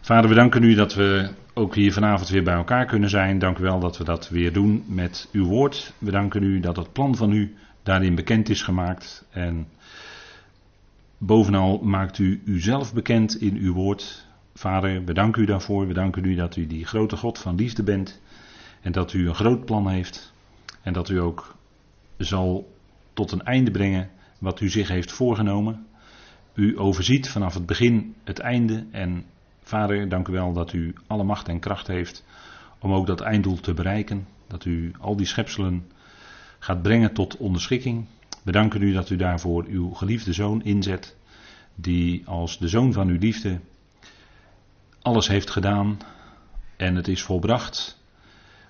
Vader, we danken u dat we ook hier vanavond weer bij elkaar kunnen zijn. Dank u wel dat we dat weer doen met uw woord. We danken u dat het plan van u daarin bekend is gemaakt. En bovenal maakt u uzelf bekend in uw woord. Vader, we danken u daarvoor. We danken u dat u die grote God van liefde bent. En dat u een groot plan heeft. En dat u ook zal tot een einde brengen wat u zich heeft voorgenomen. U overziet vanaf het begin het einde. En Vader, dank u wel dat u alle macht en kracht heeft om ook dat einddoel te bereiken. Dat u al die schepselen gaat brengen tot onderschikking. We danken u dat u daarvoor uw geliefde zoon inzet. Die als de zoon van uw liefde alles heeft gedaan en het is volbracht.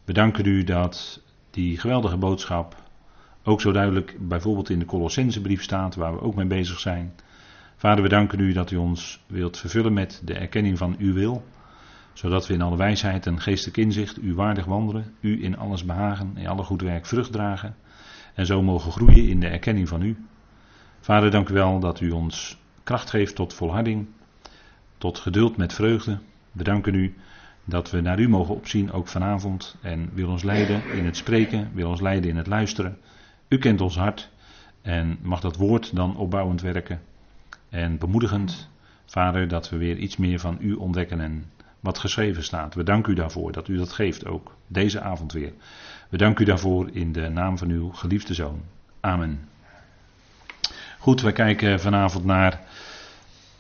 We danken u dat die geweldige boodschap ook zo duidelijk bijvoorbeeld in de Colossensebrief staat, waar we ook mee bezig zijn. Vader, we danken u dat u ons wilt vervullen met de erkenning van uw wil, zodat we in alle wijsheid en geestelijk inzicht u waardig wandelen, u in alles behagen, in alle goed werk vrucht dragen en zo mogen groeien in de erkenning van u. Vader, dank u wel dat u ons kracht geeft tot volharding, tot geduld met vreugde. We danken u dat we naar u mogen opzien, ook vanavond, en wil ons leiden in het spreken, wil ons leiden in het luisteren. U kent ons hart en mag dat woord dan opbouwend werken en bemoedigend, Vader, dat we weer iets meer van u ontdekken en wat geschreven staat. We danken u daarvoor dat u dat geeft ook deze avond weer. We danken u daarvoor in de naam van uw geliefde zoon. Amen. Goed, we kijken vanavond naar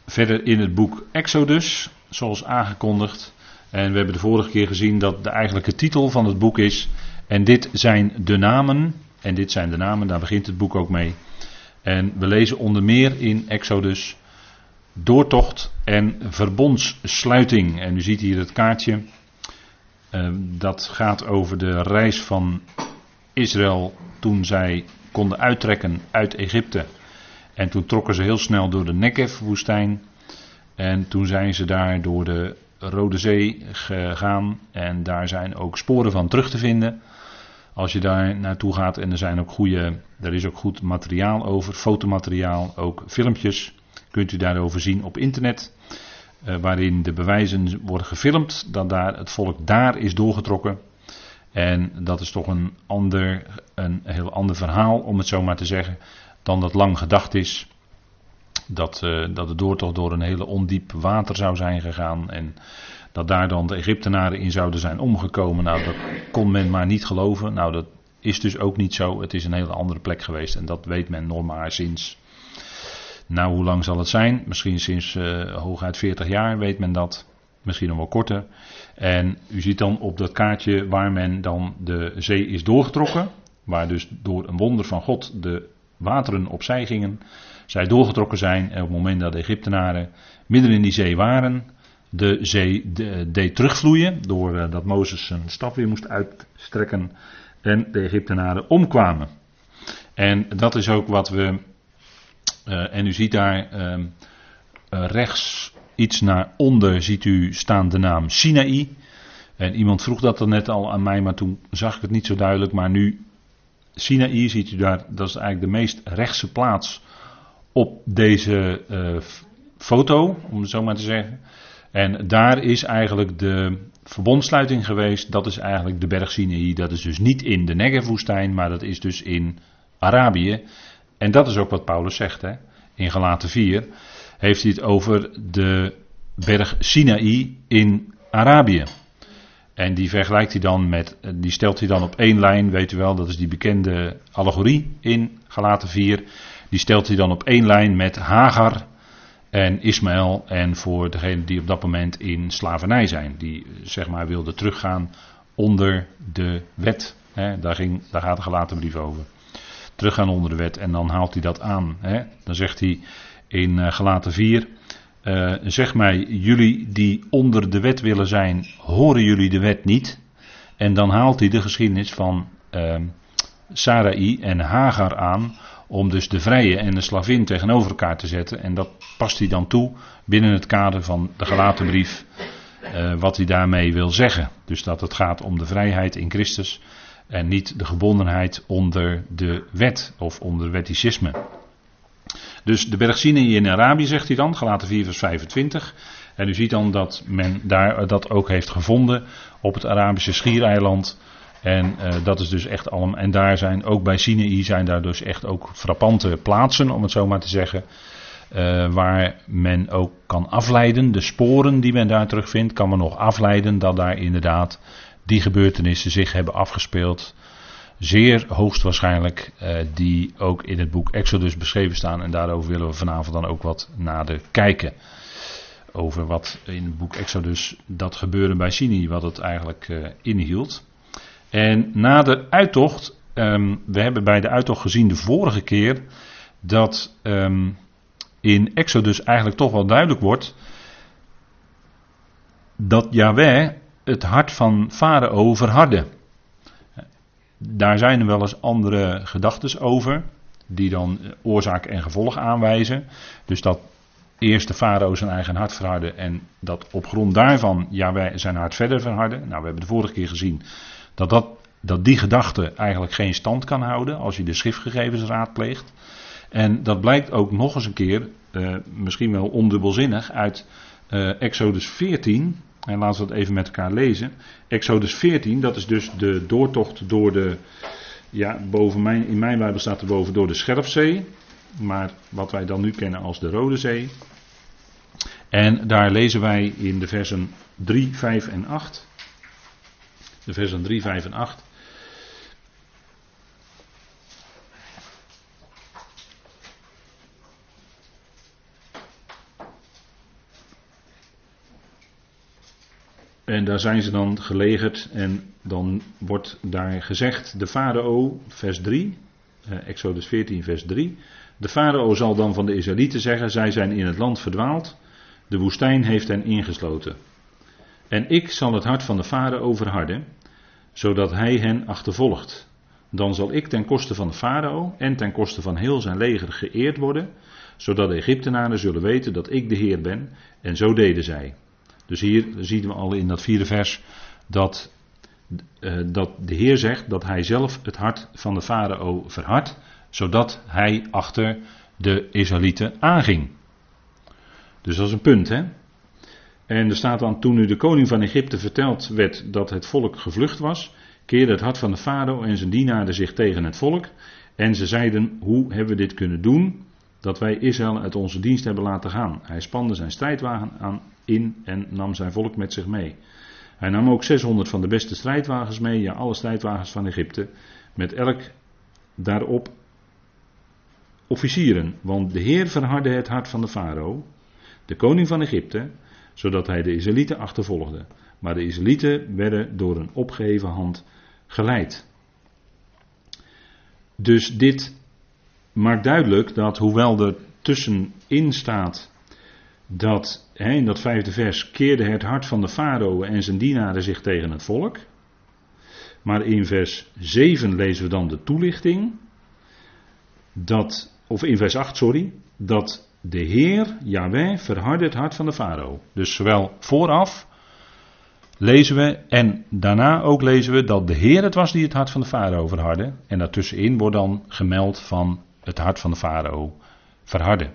verder in het boek Exodus, zoals aangekondigd. En we hebben de vorige keer gezien dat de eigenlijke titel van het boek is. En dit zijn de namen. En dit zijn de namen, daar begint het boek ook mee. En we lezen onder meer in Exodus doortocht en verbondssluiting. En u ziet hier het kaartje. Uh, dat gaat over de reis van Israël toen zij konden uittrekken uit Egypte. En toen trokken ze heel snel door de Negev-woestijn. En toen zijn ze daar door de Rode Zee gegaan. En daar zijn ook sporen van terug te vinden. Als je daar naartoe gaat en er zijn ook goede, er is ook goed materiaal over, fotomateriaal, ook filmpjes, kunt u daarover zien op internet. Uh, waarin de bewijzen worden gefilmd dat daar het volk daar is doorgetrokken. En dat is toch een, ander, een heel ander verhaal, om het zo maar te zeggen, dan dat lang gedacht is. Dat, uh, dat de doortocht door een hele ondiep water zou zijn gegaan. En dat daar dan de Egyptenaren in zouden zijn omgekomen. Nou, dat kon men maar niet geloven. Nou, dat is dus ook niet zo. Het is een hele andere plek geweest. En dat weet men nog maar sinds. Nou, hoe lang zal het zijn? Misschien sinds uh, hooguit 40 jaar weet men dat. Misschien nog wel korter. En u ziet dan op dat kaartje waar men dan de zee is doorgetrokken. Waar dus door een wonder van God de wateren opzij gingen. Zij doorgetrokken zijn. En op het moment dat de Egyptenaren midden in die zee waren de zee deed terugvloeien. Doordat uh, Mozes zijn staf weer moest uitstrekken. En de Egyptenaren omkwamen. En dat is ook wat we. Uh, en u ziet daar uh, rechts iets naar onder. Ziet u staan de naam Sinaï. En iemand vroeg dat er net al aan mij, maar toen zag ik het niet zo duidelijk. Maar nu, Sinaï ziet u daar, dat is eigenlijk de meest rechtse plaats op deze foto, om het zo maar te zeggen. En daar is eigenlijk de verbondsluiting geweest. Dat is eigenlijk de berg Sinai. Dat is dus niet in de Negev-woestijn, maar dat is dus in Arabië. En dat is ook wat Paulus zegt. Hè? In Galaten 4 heeft hij het over de berg Sinaï in Arabië. En die vergelijkt hij dan met, die stelt hij dan op één lijn, weet u wel, dat is die bekende allegorie in Galaten 4. Die stelt hij dan op één lijn met Hagar en Ismaël en voor degenen die op dat moment in slavernij zijn. Die zeg maar wilden teruggaan onder de wet. daar, ging, daar gaat de gelaten brief over. Teruggaan onder de wet en dan haalt hij dat aan. Dan zegt hij in uh, gelaten 4. Uh, zeg mij, jullie die onder de wet willen zijn, horen jullie de wet niet? En dan haalt hij de geschiedenis van uh, Sarai en Hagar aan om dus de vrije en de slavin tegenover elkaar te zetten. En dat past hij dan toe binnen het kader van de gelaten brief. Uh, wat hij daarmee wil zeggen. Dus dat het gaat om de vrijheid in Christus. En niet de gebondenheid onder de wet of onder wetticisme. Dus de berg Sinai in Arabië zegt hij dan, gelaten 4 vers 25. En u ziet dan dat men daar dat ook heeft gevonden op het Arabische schiereiland. En uh, dat is dus echt allemaal. En daar zijn ook bij Sinai zijn daar dus echt ook frappante plaatsen, om het zo maar te zeggen. Uh, waar men ook kan afleiden, de sporen die men daar terugvindt, kan men nog afleiden dat daar inderdaad die gebeurtenissen zich hebben afgespeeld. Zeer hoogstwaarschijnlijk, uh, die ook in het boek Exodus beschreven staan. En daarover willen we vanavond dan ook wat nader kijken. Over wat in het boek Exodus dat gebeuren bij Sinai, wat het eigenlijk inhield. En na de uittocht, um, we hebben bij de uittocht gezien de vorige keer dat um, in Exodus eigenlijk toch wel duidelijk wordt dat Yahweh het hart van Farao verhardde. Daar zijn er wel eens andere gedachten over, die dan oorzaak en gevolg aanwijzen. Dus dat eerst de farao zijn eigen hart verharde en dat op grond daarvan Yahweh zijn hart verder verharde. Nou, we hebben de vorige keer gezien dat, dat, die gedachte eigenlijk geen stand kan houden als je de schriftgegevens raadpleegt. En dat blijkt ook nog eens een keer, uh, misschien wel ondubbelzinnig, uit uh, Exodus 14. En laten we dat even met elkaar lezen. Exodus 14, dat is dus de doortocht door de. Ja, boven mijn, in mijn Bijbel staat er boven door de Scherpzee. Maar wat wij dan nu kennen als de Rode Zee. En daar lezen wij in de versen 3, 5 en 8 de versen 3, 5 en 8. En daar zijn ze dan gelegerd en dan wordt daar gezegd, de farao, vers 3, eh, Exodus 14, vers 3. De farao zal dan van de Israëlieten zeggen, zij zijn in het land verdwaald, de woestijn heeft hen ingesloten. En ik zal het hart van de farao verharden, zodat hij hen achtervolgt. Dan zal ik ten koste van de farao en ten koste van heel zijn leger geëerd worden, zodat de Egyptenaren zullen weten dat ik de Heer ben. En zo deden zij. Dus hier zien we al in dat vierde vers dat, uh, dat de Heer zegt dat hij zelf het hart van de farao verhardt, zodat hij achter de Israëlieten aanging. Dus dat is een punt, hè? En er staat dan, toen nu de koning van Egypte verteld werd dat het volk gevlucht was, keerde het hart van de farao en zijn dienaren zich tegen het volk. En ze zeiden, hoe hebben we dit kunnen doen, dat wij Israël uit onze dienst hebben laten gaan. Hij spande zijn strijdwagen aan in en nam zijn volk met zich mee. Hij nam ook 600 van de beste strijdwagens mee, ja alle strijdwagens van Egypte, met elk daarop officieren. Want de Heer verhardde het hart van de farao, de koning van Egypte, zodat hij de Israëlieten achtervolgde. Maar de Israëlieten werden door een opgeheven hand geleid. Dus dit maakt duidelijk dat hoewel er tussenin staat dat in dat vijfde vers keerde het hart van de farao en zijn dienaren zich tegen het volk. Maar in vers 7 lezen we dan de toelichting. Dat, of in vers 8, sorry. Dat de Heer, Yahweh, verhardde het hart van de farao. Dus zowel vooraf lezen we en daarna ook lezen we dat de Heer het was die het hart van de farao verhardde. En daartussenin wordt dan gemeld van het hart van de farao verharden.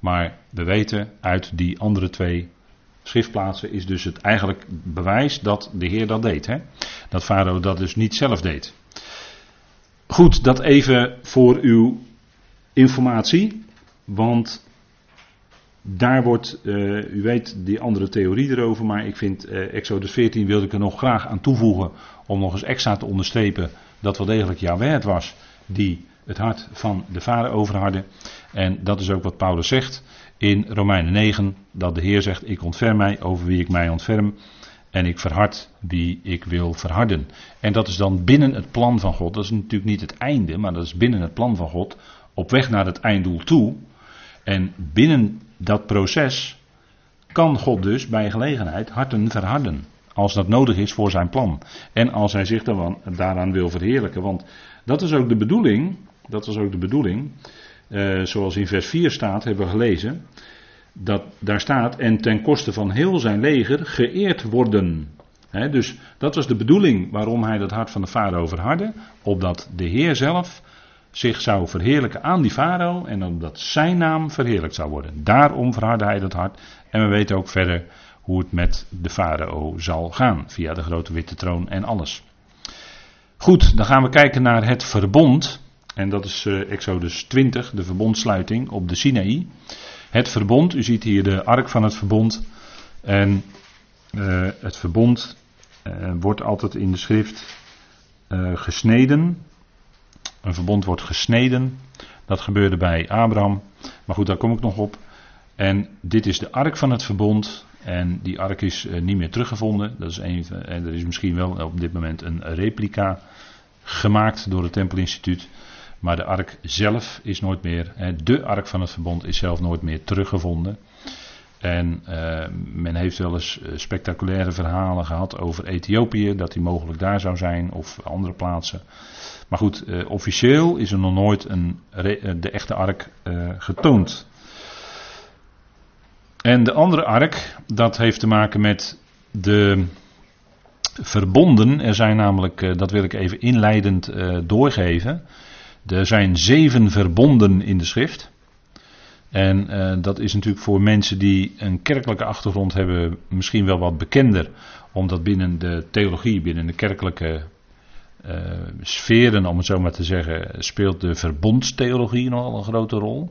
Maar we weten uit die andere twee schriftplaatsen is dus het eigenlijk bewijs dat de Heer dat deed. Hè? Dat farao dat dus niet zelf deed. Goed, dat even voor uw informatie. Want daar wordt, uh, u weet die andere theorie erover, maar ik vind uh, Exodus 14 wilde ik er nog graag aan toevoegen om nog eens extra te onderstrepen dat wel degelijk Yahweh het was die het hart van de vader overhardde. En dat is ook wat Paulus zegt in Romeinen 9, dat de Heer zegt, ik ontferm mij over wie ik mij ontferm en ik verhard wie ik wil verharden. En dat is dan binnen het plan van God, dat is natuurlijk niet het einde, maar dat is binnen het plan van God, op weg naar het einddoel toe. En binnen dat proces kan God dus bij gelegenheid harten verharden. Als dat nodig is voor zijn plan. En als hij zich daaraan wil verheerlijken. Want dat is ook de bedoeling. Dat was ook de bedoeling. Uh, zoals in vers 4 staat, hebben we gelezen. Dat daar staat. En ten koste van heel zijn leger geëerd worden. dus dat was de bedoeling waarom hij dat hart van de farao verhardde. Opdat de Heer zelf zich zou verheerlijken aan die farao en omdat zijn naam verheerlijkt zou worden. Daarom verhardde hij dat hart. En we weten ook verder hoe het met de farao zal gaan via de grote witte troon en alles. Goed, dan gaan we kijken naar het verbond. En dat is uh, Exodus 20, de verbondsluiting op de Sinaï. Het verbond, u ziet hier de ark van het verbond. En uh, het verbond uh, wordt altijd in de schrift gesneden. Een verbond wordt gesneden. Dat gebeurde bij Abraham. Maar goed, daar kom ik nog op. En dit is de ark van het verbond. En die ark is niet meer teruggevonden. Dat is een, en er is misschien wel op dit moment een replica gemaakt door het Tempelinstituut. Maar de ark zelf is nooit meer, de ark van het verbond is zelf nooit meer teruggevonden. En uh, men heeft wel eens eh, spectaculaire verhalen gehad over Ethiopië, dat die mogelijk daar zou zijn of andere plaatsen. Maar goed, uh, officieel is er nog nooit een, de echte ark getoond. En de andere ark, dat heeft te maken met de verbonden. Er zijn namelijk, dat wil ik even inleidend doorgeven. Er zijn zeven verbonden in de schrift. En uh, dat is natuurlijk voor mensen die een kerkelijke achtergrond hebben misschien wel wat bekender. Omdat binnen de theologie, binnen de kerkelijke uh, sferen, om het zo maar te zeggen, speelt de verbondstheologie nogal een grote rol.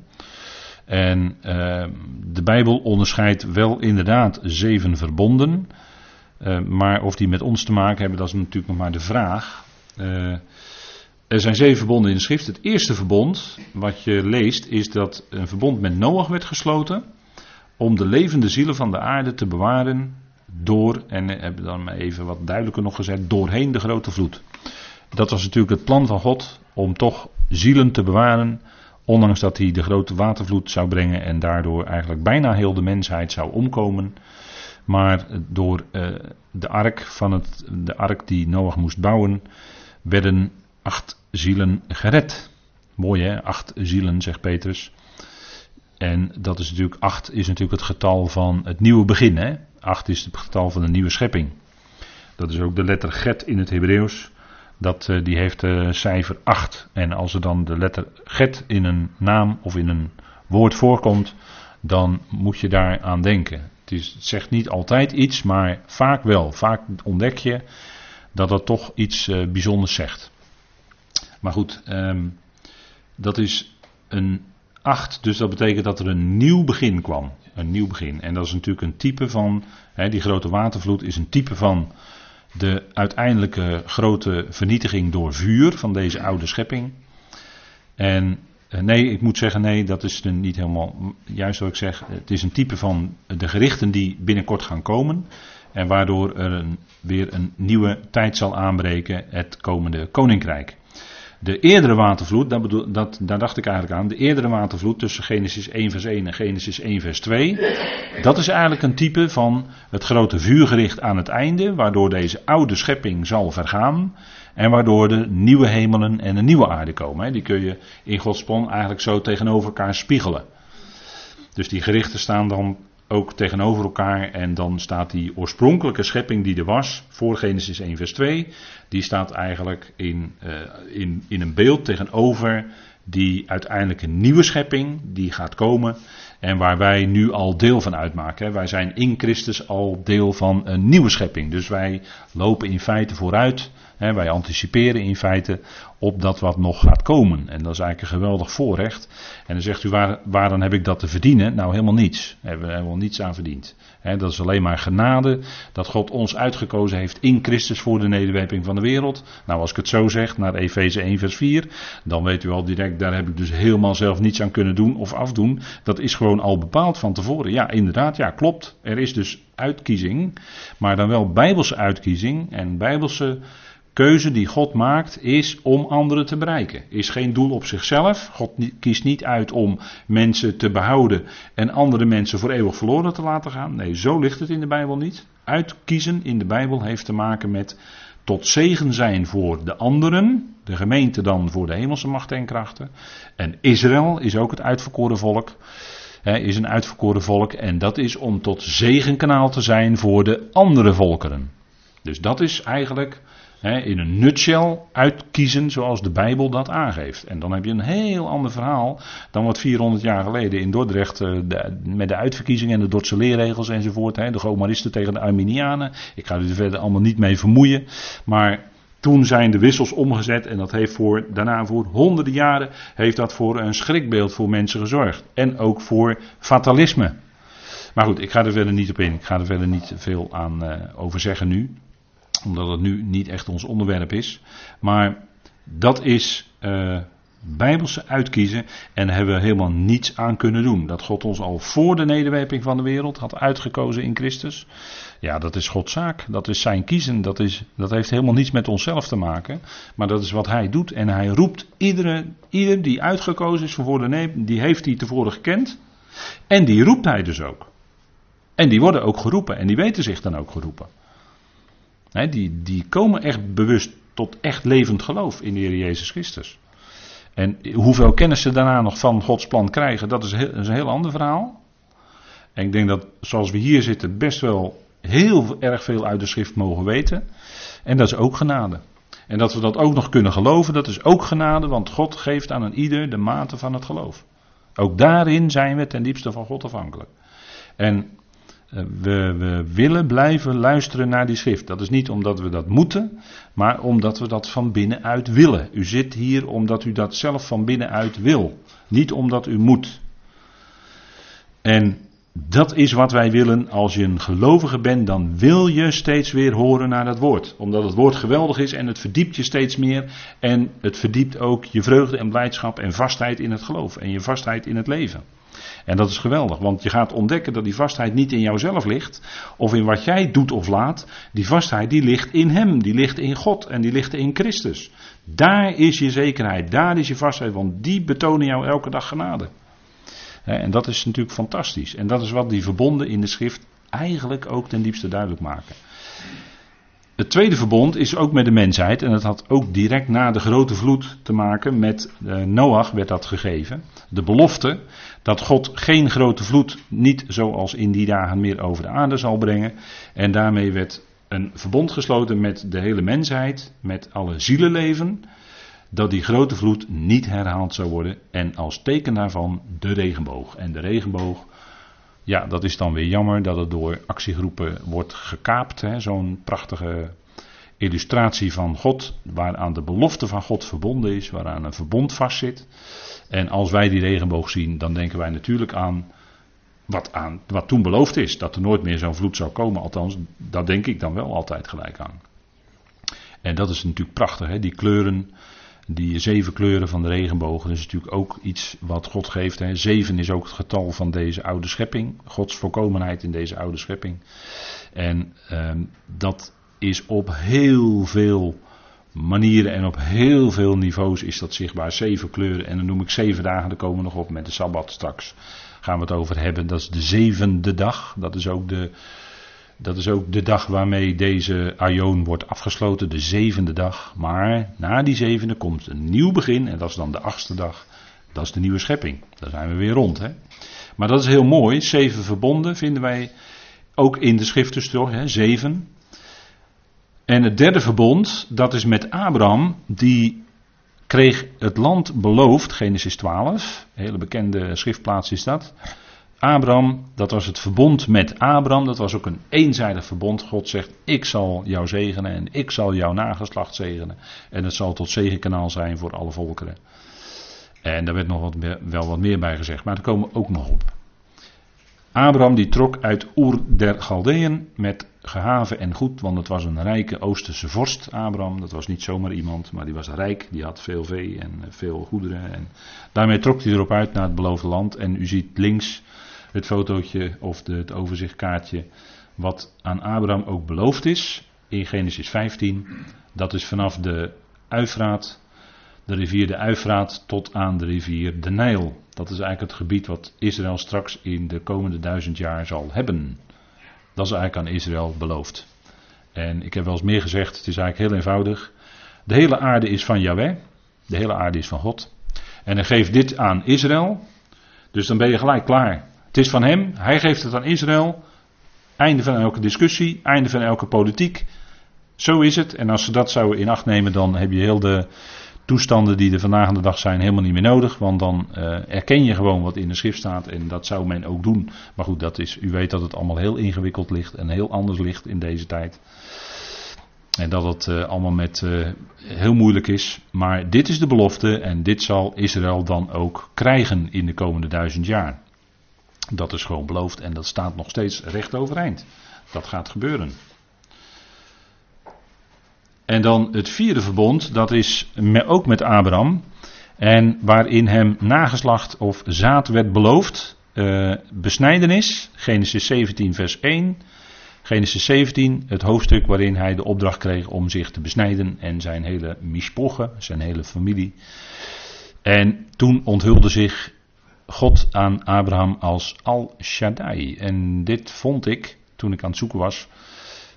En uh, de Bijbel onderscheidt wel inderdaad zeven verbonden. maar of die met ons te maken hebben, dat is natuurlijk nog maar de vraag. Er zijn zeven verbonden in de schrift. Het eerste verbond, wat je leest, is dat een verbond met Noach werd gesloten. Om de levende zielen van de aarde te bewaren door, en hebben dan maar even wat duidelijker nog gezegd, doorheen de grote vloed. Dat was natuurlijk het plan van God om toch zielen te bewaren. Ondanks dat hij de grote watervloed zou brengen en daardoor eigenlijk bijna heel de mensheid zou omkomen. Maar door uh, de ark, van het, de ark die Noach moest bouwen, werden acht zielen gered. Mooi hè, acht zielen, zegt Petrus. En dat is natuurlijk, acht is natuurlijk het getal van het nieuwe begin. Hè? Acht is het getal van de nieuwe schepping. Dat is ook de letter get in het Hebreeuws. Dat, uh, die heeft uh, cijfer 8. En als er dan de letter get in een naam of in een woord voorkomt, dan moet je daar aan denken. Het, is, het zegt niet altijd iets, maar vaak wel. Vaak ontdek je dat dat toch iets uh, bijzonders zegt. Maar goed, um, dat is een 8, dus dat betekent dat er een nieuw begin kwam. Een nieuw begin. En dat is natuurlijk een type van, die grote watervloed is een type van de uiteindelijke grote vernietiging door vuur van deze oude schepping. En eh, nee, ik moet zeggen, nee, dat is niet helemaal juist wat ik zeg. Het is een type van de gerichten die binnenkort gaan komen. En waardoor er een, weer een nieuwe tijd zal aanbreken, het komende koninkrijk. De eerdere watervloed, dat bedoel, dat, daar dacht ik eigenlijk aan. De eerdere watervloed tussen Genesis 1 vers 1 en Genesis 1 vers 2. Dat is eigenlijk een type van het grote vuurgericht aan het einde. Waardoor deze oude schepping zal vergaan. En waardoor de nieuwe hemelen en de nieuwe aarde komen. Die kun je in Gods plan eigenlijk zo tegenover elkaar spiegelen. Dus die gerichten staan dan ook tegenover elkaar. En dan staat die oorspronkelijke schepping die er was, voor Genesis 1 vers 2, die staat eigenlijk in, uh, in, in een beeld tegenover die uiteindelijk een nieuwe schepping die gaat komen. En waar wij nu al deel van uitmaken. Wij zijn in Christus al deel van een nieuwe schepping. Dus wij lopen in feite vooruit. Wij anticiperen in feite op dat wat nog gaat komen. En dat is eigenlijk een geweldig voorrecht. En dan zegt u, waar, waar dan heb ik dat te verdienen? Nou, helemaal niets. Daar hebben we helemaal niets aan verdiend. dat is alleen maar genade. Dat God ons uitgekozen heeft in Christus voor de nederwerping van de wereld. Nou, als ik het zo zeg, naar Efeze 1 vers 4. Dan weet u al direct, daar heb ik dus helemaal zelf niets aan kunnen doen of afdoen. Dat is gewoon al bepaald van tevoren. Ja, inderdaad, ja, klopt. Er is dus uitkiezing. Maar dan wel bijbelse uitkiezing en bijbelse keuze die God maakt is om anderen te bereiken. Is geen doel op zichzelf. God kiest niet uit om mensen te behouden en andere mensen voor eeuwig verloren te laten gaan. Nee, zo ligt het in de Bijbel niet. Uitkiezen in de Bijbel heeft te maken met tot zegen zijn voor de anderen, de gemeente dan voor de hemelse machten en krachten. En Israël is ook het uitverkoren volk, is een uitverkoren volk en dat is om tot zegenkanaal te zijn voor de andere volkeren. Dus dat is eigenlijk in een nutshell uitkiezen zoals de Bijbel dat aangeeft. En dan heb je een heel ander verhaal dan wat 400 jaar geleden in Dordrecht eh, met de uitverkiezingen en de Dordtse leerregels enzovoort. de Gomaristen tegen de Arminianen. Ik ga u er verder allemaal niet mee vermoeien. Maar toen zijn de wissels omgezet en dat heeft voor, daarna voor honderden jaren heeft dat voor een schrikbeeld voor mensen gezorgd. En ook voor fatalisme. Maar goed, ik ga er verder niet op in. Ik ga er verder niet veel aan uh, over zeggen nu omdat het nu niet echt ons onderwerp is. Maar dat is uh, bijbelse uitkiezen en daar hebben we helemaal niets aan kunnen doen. Dat God ons al voor de nederwerping van de wereld had uitgekozen in Christus. Ja, dat is Gods zaak. Dat is zijn kiezen. Dat, is, dat heeft helemaal niets met onszelf te maken. Maar dat is wat hij doet. En hij roept iedere, ieder die uitgekozen is voor de nederwerping, die heeft hij tevoren gekend. En die roept hij dus ook. En die worden ook geroepen. En die weten zich dan ook geroepen die, die komen echt bewust tot echt levend geloof in de Heer Jezus Christus. En hoeveel kennis ze daarna nog van Gods plan krijgen, dat is, een heel ander verhaal. En ik denk dat zoals we hier zitten best wel heel erg veel uit de schrift mogen weten. En dat is ook genade. En dat we dat ook nog kunnen geloven, dat is ook genade, want God geeft aan een ieder de mate van het geloof. Ook daarin zijn we ten diepste van God afhankelijk. En eh, we, we, willen blijven luisteren naar die schrift. Dat is niet omdat we dat moeten, maar omdat we dat van binnenuit willen. U zit hier omdat u dat zelf van binnenuit wil, niet omdat u moet. En dat is wat wij willen. Als je een gelovige bent, dan wil je steeds weer horen naar dat woord. Omdat het woord geweldig is en het verdiept je steeds meer. En het verdiept ook je vreugde en blijdschap en vastheid in het geloof en je vastheid in het leven. En dat is geweldig, want je gaat ontdekken dat die vastheid niet in jouzelf ligt, of in wat jij doet of laat. Die vastheid die ligt in Hem, die ligt in God en die ligt in Christus. Daar is je zekerheid, daar is je vastheid, want die betonen jou elke dag genade. En dat is natuurlijk fantastisch. En dat is wat die verbonden in de schrift eigenlijk ook ten diepste duidelijk maken. Het tweede verbond is ook met de mensheid. En dat had ook direct na de grote vloed te maken met uh, Noach werd dat gegeven. De belofte dat God geen grote vloed, niet zoals in die dagen meer over de aarde zal brengen. En daarmee werd een verbond gesloten met de hele mensheid, met alle zielenleven. Dat die grote vloed niet herhaald zou worden. En als teken daarvan de regenboog. En de regenboog ja, dat is dan weer jammer dat het door actiegroepen wordt gekaapt. Zo'n prachtige illustratie van God, waaraan de belofte van God verbonden is, waaraan een verbond vastzit. En als wij die regenboog zien, dan denken wij natuurlijk aan wat, aan, wat toen beloofd is. Dat er nooit meer zo'n vloed zou komen. Althans, daar denk ik dan wel altijd gelijk aan. En dat is natuurlijk prachtig, hè? die kleuren die zeven kleuren van de regenboog, dat is natuurlijk ook iets wat God geeft. Hè. Zeven is ook het getal van deze oude schepping. Gods voorkomenheid in deze oude schepping. En ehm, dat is op heel veel manieren en op heel veel niveaus is dat zichtbaar. Zeven kleuren. En dan noem ik zeven dagen, daar komen we nog op met de Sabbat straks. Gaan we het over hebben. Dat is de zevende dag. Dat is ook de dat is ook de dag waarmee deze Aion wordt afgesloten, de zevende dag. Maar na die zevende komt een nieuw begin en dat is dan de achtste dag. Dat is de nieuwe schepping. Daar zijn we weer rond. Hè? Maar dat is heel mooi. Zeven verbonden vinden wij ook in de schriften toch, hè? zeven. En het derde verbond, dat is met Abraham, die kreeg het land beloofd, Genesis 12, een hele bekende schriftplaats is dat. Abraham, dat was het verbond met Abraham, dat was ook een eenzijdig verbond. God zegt, ik zal jou zegenen en ik zal jouw nageslacht zegenen. En het zal tot zegenkanaal zijn voor alle volkeren. En daar werd nog wat wel wat meer bij gezegd, maar daar komen we ook nog op. Abraham die trok uit Oer der Galdeën met gehave en goed, want het was een rijke Oosterse vorst, Abraham. Dat was niet zomaar iemand, maar die was rijk, die had veel vee en veel goederen. En daarmee trok hij erop uit naar het beloofde land. En u ziet links het fotootje of de, het overzichtkaartje wat aan Abraham ook beloofd is in Genesis 15. Dat is vanaf de Uifraat, de rivier de Uifraat tot aan de rivier de Nijl. Dat is eigenlijk het gebied wat Israël straks in de komende duizend jaar zal hebben. Dat is eigenlijk aan Israël beloofd. En ik heb wel eens meer gezegd, het is eigenlijk heel eenvoudig. De hele aarde is van Yahweh, de hele aarde is van God. En hij geeft dit aan Israël, dus dan ben je gelijk klaar. Het is van hem, hij geeft het aan Israël. Einde van elke discussie, einde van elke politiek. Zo is het. En als ze dat zouden in acht nemen, dan heb je heel de toestanden die er vandaag aan de dag zijn helemaal niet meer nodig. Want dan uh, erken je gewoon wat in de schrift staat. En dat zou men ook doen. Maar goed, dat is, u weet dat het allemaal heel ingewikkeld ligt en heel anders ligt in deze tijd. En dat het uh, allemaal met uh, heel moeilijk is. Maar dit is de belofte en dit zal Israël dan ook krijgen in de komende duizend jaar. Dat is gewoon beloofd en dat staat nog steeds recht overeind. Dat gaat gebeuren. En dan het vierde verbond, dat is ook met Abraham. En waarin hem nageslacht of zaad werd beloofd. Uh, besnijdenis, Genesis 17, vers 1. Genesis 17, het hoofdstuk waarin hij de opdracht kreeg om zich te besnijden en zijn hele mispoche, zijn hele familie. En toen onthulde zich God aan Abraham als Al-Shaddai. En dit vond ik, toen ik aan het zoeken was,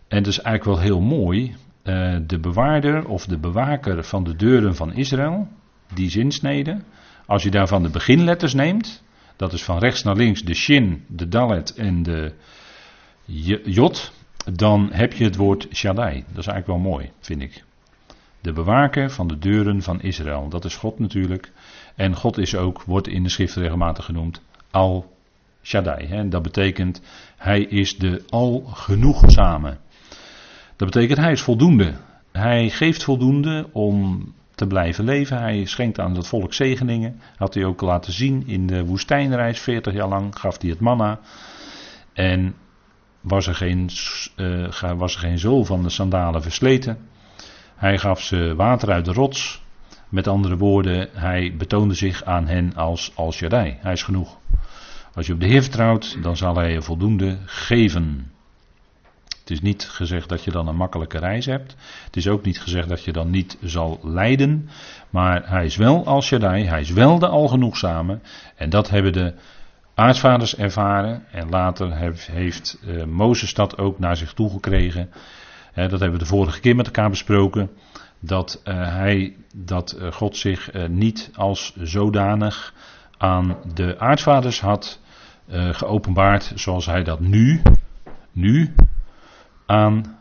en het is eigenlijk wel heel mooi, uh, de bewaarder of de bewaker van de deuren van Israël, die zinsnede, als je daarvan de beginletters neemt, dat is van rechts naar links de shin, de dalet en de jot, dan heb je het woord Shaddai. Dat is eigenlijk wel mooi, vind ik. De bewaker van de deuren van Israël. Dat is God natuurlijk. En God is ook, wordt in de schrift regelmatig genoemd, Al Shaddai. Hè. Dat betekent, hij is de algenoegzame. Dat betekent, hij is voldoende. Hij geeft voldoende om te blijven leven. Hij schenkt aan het volk zegeningen. Had hij ook laten zien in de woestijnreis, 40 jaar lang gaf hij het manna. En was er geen, uh, was er geen zool van de sandalen versleten. Hij gaf ze water uit de rots. Met andere woorden, hij betoonde zich aan hen als Al Shaddai. Hij is genoeg. Als je op de Heer vertrouwt, dan zal hij je voldoende geven. Het is niet gezegd dat je dan een makkelijke reis hebt. Het is ook niet gezegd dat je dan niet zal lijden. Maar hij is wel Al Shaddai, hij is wel de Algenoegzame. En dat hebben de aartsvaders ervaren. En later heeft uh, Mozes dat ook naar zich toe gekregen. dat hebben we de vorige keer met elkaar besproken. Dat, uh, hij, dat uh, God zich niet als zodanig aan de aartsvaders had geopenbaard zoals hij dat nu, nu aan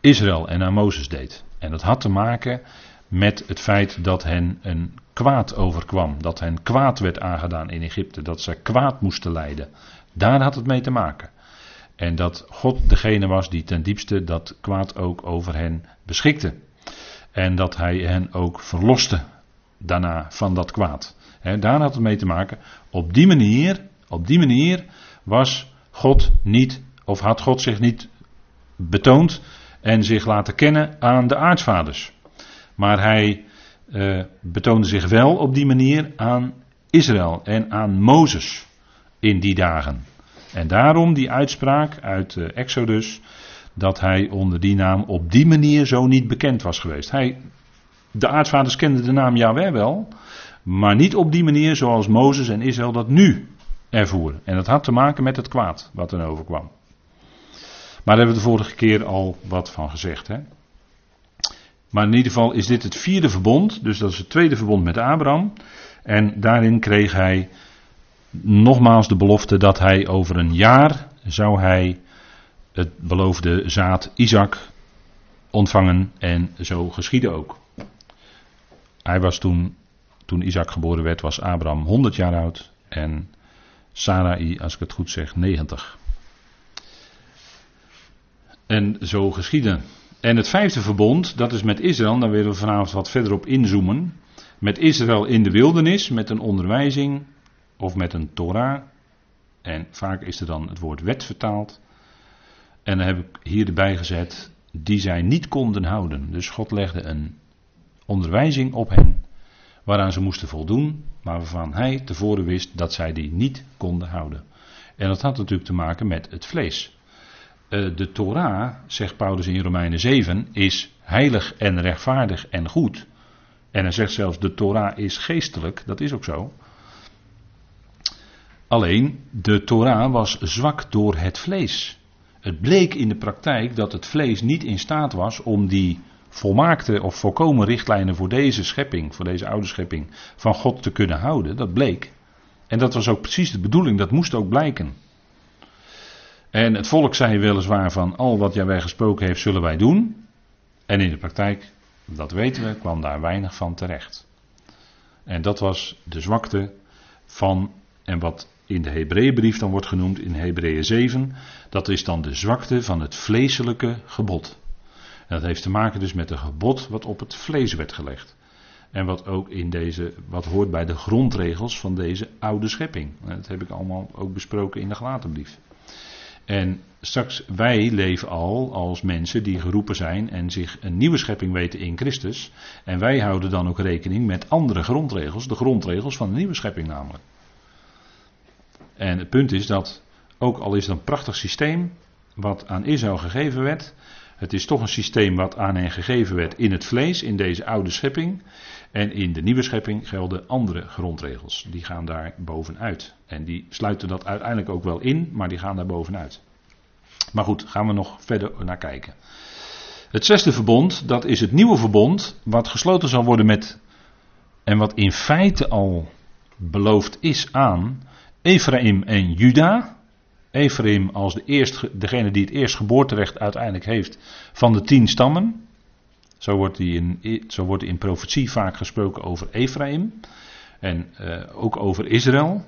Israël en aan Mozes deed. En dat had te maken met het feit dat hen een kwaad overkwam. Dat hen kwaad werd aangedaan in Egypte. Dat ze kwaad moesten lijden. Daar had het mee te maken. En dat God degene was die ten diepste dat kwaad ook over hen beschikte. En dat hij hen ook verloste daarna van dat kwaad. daar had het mee te maken. Op die manier, op die manier was God niet, of had God zich niet betoond en zich laten kennen aan de aartsvaders. Maar hij uh, betoonde zich wel op die manier aan Israël en aan Mozes in die dagen. En daarom die uitspraak uit uh, Exodus dat hij onder die naam op die manier zo niet bekend was geweest. Hij, de aartsvaders kenden de naam Yahweh wel, maar niet op die manier zoals Mozes en Israël dat nu ervoeren. En dat had te maken met het kwaad wat er overkwam. Maar daar hebben we de vorige keer al wat van gezegd. Hè? Maar in ieder geval is dit het vierde verbond. Dus dat is het tweede verbond met Abraham. En daarin kreeg hij nogmaals de belofte dat hij over een jaar zou hij het beloofde zaad Isaac ontvangen. En zo geschiedde ook. Hij was toen, toen Isaac geboren werd, was Abraham 100 jaar oud. En Sarai, als ik het goed zeg, 90. En zo geschieden. En het vijfde verbond, dat is met Israël, daar willen we vanavond wat verder op inzoomen. Met Israël in de wildernis, met een onderwijzing of met een Torah. En vaak is er dan het woord wet vertaald. En dan heb ik hier erbij gezet, die zij niet konden houden. Dus God legde een onderwijzing op hen, waaraan ze moesten voldoen, maar waarvan hij tevoren wist dat zij die niet konden houden. En dat had natuurlijk te maken met het vlees. Eh, de Torah, zegt Paulus in Romeinen 7, is heilig en rechtvaardig en goed. En hij zegt zelfs de Torah is geestelijk, dat is ook zo. Alleen, de Torah was zwak door het vlees. Het bleek in de praktijk dat het vlees niet in staat was om die volmaakte of volkomen richtlijnen voor deze schepping, voor deze oude schepping, van God te kunnen houden. Dat bleek. En dat was ook precies de bedoeling, dat moest ook blijken. En het volk zei weliswaar van al wat Jawij gesproken heeft zullen wij doen. En in de praktijk, dat weten we, kwam daar weinig van terecht. En dat was de zwakte van, en wat in de Hebreeënbrief dan wordt genoemd in Hebreeën 7, dat is dan de zwakte van het vleeselijke gebod. En dat heeft te maken dus met een gebod wat op het vlees werd gelegd. En wat ook in deze, wat hoort bij de grondregels van deze oude schepping. Dat heb ik allemaal ook besproken in de Galatenbrief. En straks, wij leven al als mensen die geroepen zijn en zich een nieuwe schepping weten in Christus. En wij houden dan ook rekening met andere grondregels, de grondregels van de nieuwe schepping namelijk. En het punt is dat, ook al is het een prachtig systeem, wat aan Israël gegeven werd, het is toch een systeem wat aan hen gegeven werd in het vlees, in deze oude schepping. En in de nieuwe schepping gelden andere grondregels. Die gaan daar bovenuit. En die sluiten dat uiteindelijk ook wel in, maar die gaan daar bovenuit. Maar goed, gaan we nog verder naar kijken. Het zesde verbond, dat is het nieuwe verbond, wat gesloten zal worden met, en wat in feite al beloofd is aan Ephraim en Juda. Ephraim als de eerst, degene die het eerst geboorterecht uiteindelijk heeft van de tien stammen. Zo wordt, in, zo wordt in profetie vaak gesproken over Ephraim. En uh, ook over Israël.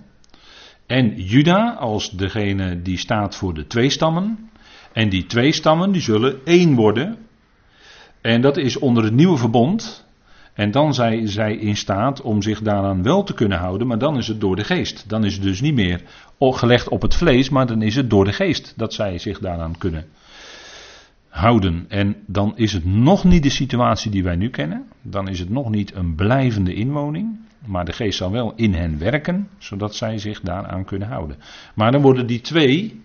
En Juda als degene die staat voor de twee stammen. En die twee stammen die zullen één worden. En dat is onder het nieuwe verbond. En dan zijn zij in staat om zich daaraan wel te kunnen houden, maar dan is het door de geest. Dan is het dus niet meer gelegd op het vlees, maar dan is het door de geest dat zij zich daaraan kunnen houden. En dan is het nog niet de situatie die wij nu kennen. Dan is het nog niet een blijvende inwoning. Maar de geest zal wel in hen werken, zodat zij zich daaraan kunnen houden. Maar dan worden die twee,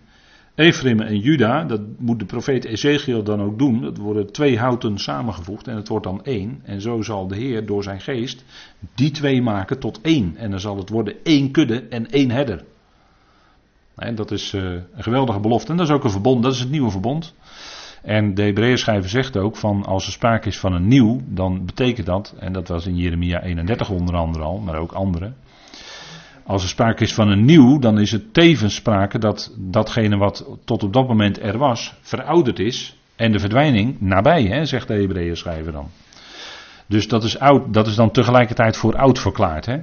Ephraim en Juda, dat moet de profeet Ezekiel dan ook doen. Dat worden twee houten samengevoegd en het wordt dan één. En zo zal de Heer door zijn geest die twee maken tot één. En dan zal het worden één kudde en één herder. En dat is eh, een geweldige belofte. En dat is ook een verbond, dat is het nieuwe verbond. En de Hebreeënschrijver zegt ook van als er sprake is van een nieuw, dan betekent dat, en dat was in Jeremia 31 onder andere al, maar ook andere. Als er sprake is van een nieuw, dan is het tevens sprake dat datgene wat tot op dat moment er was, verouderd is en de verdwijning nabij, hè, zegt de Hebreeënschrijver dan. Dus dat is, oud, dat is dan tegelijkertijd voor oud verklaard. Hè?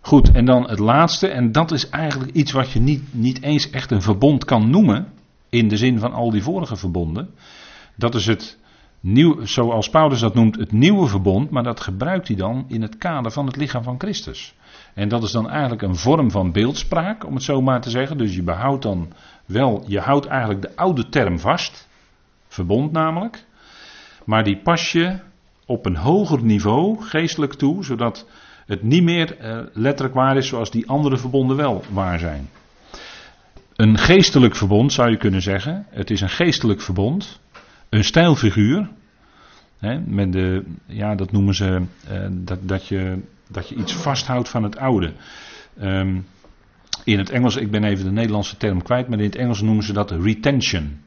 Goed, en dan het laatste, en dat is eigenlijk iets wat je niet, niet eens echt een verbond kan noemen in de zin van al die vorige verbonden. Dat is het nieuw, zoals Paulus dat noemt, het nieuwe verbond, maar dat gebruikt hij dan in het kader van het lichaam van Christus. En dat is dan eigenlijk een vorm van beeldspraak, om het zo maar te zeggen. Dus je behoudt dan wel, je houdt eigenlijk de oude term vast, verbond namelijk, maar die pas je op een hoger niveau geestelijk toe, zodat het niet meer eh, letterlijk waar is zoals die andere verbonden wel waar zijn. Een geestelijk verbond zou je kunnen zeggen. Het is een geestelijk verbond. Een stijlfiguur. Hè, met de, ja, dat noemen ze uh, dat, dat, je, dat je iets vasthoudt van het oude. Um, in het Engels, ik ben even de Nederlandse term kwijt, maar in het Engels noemen ze dat retention.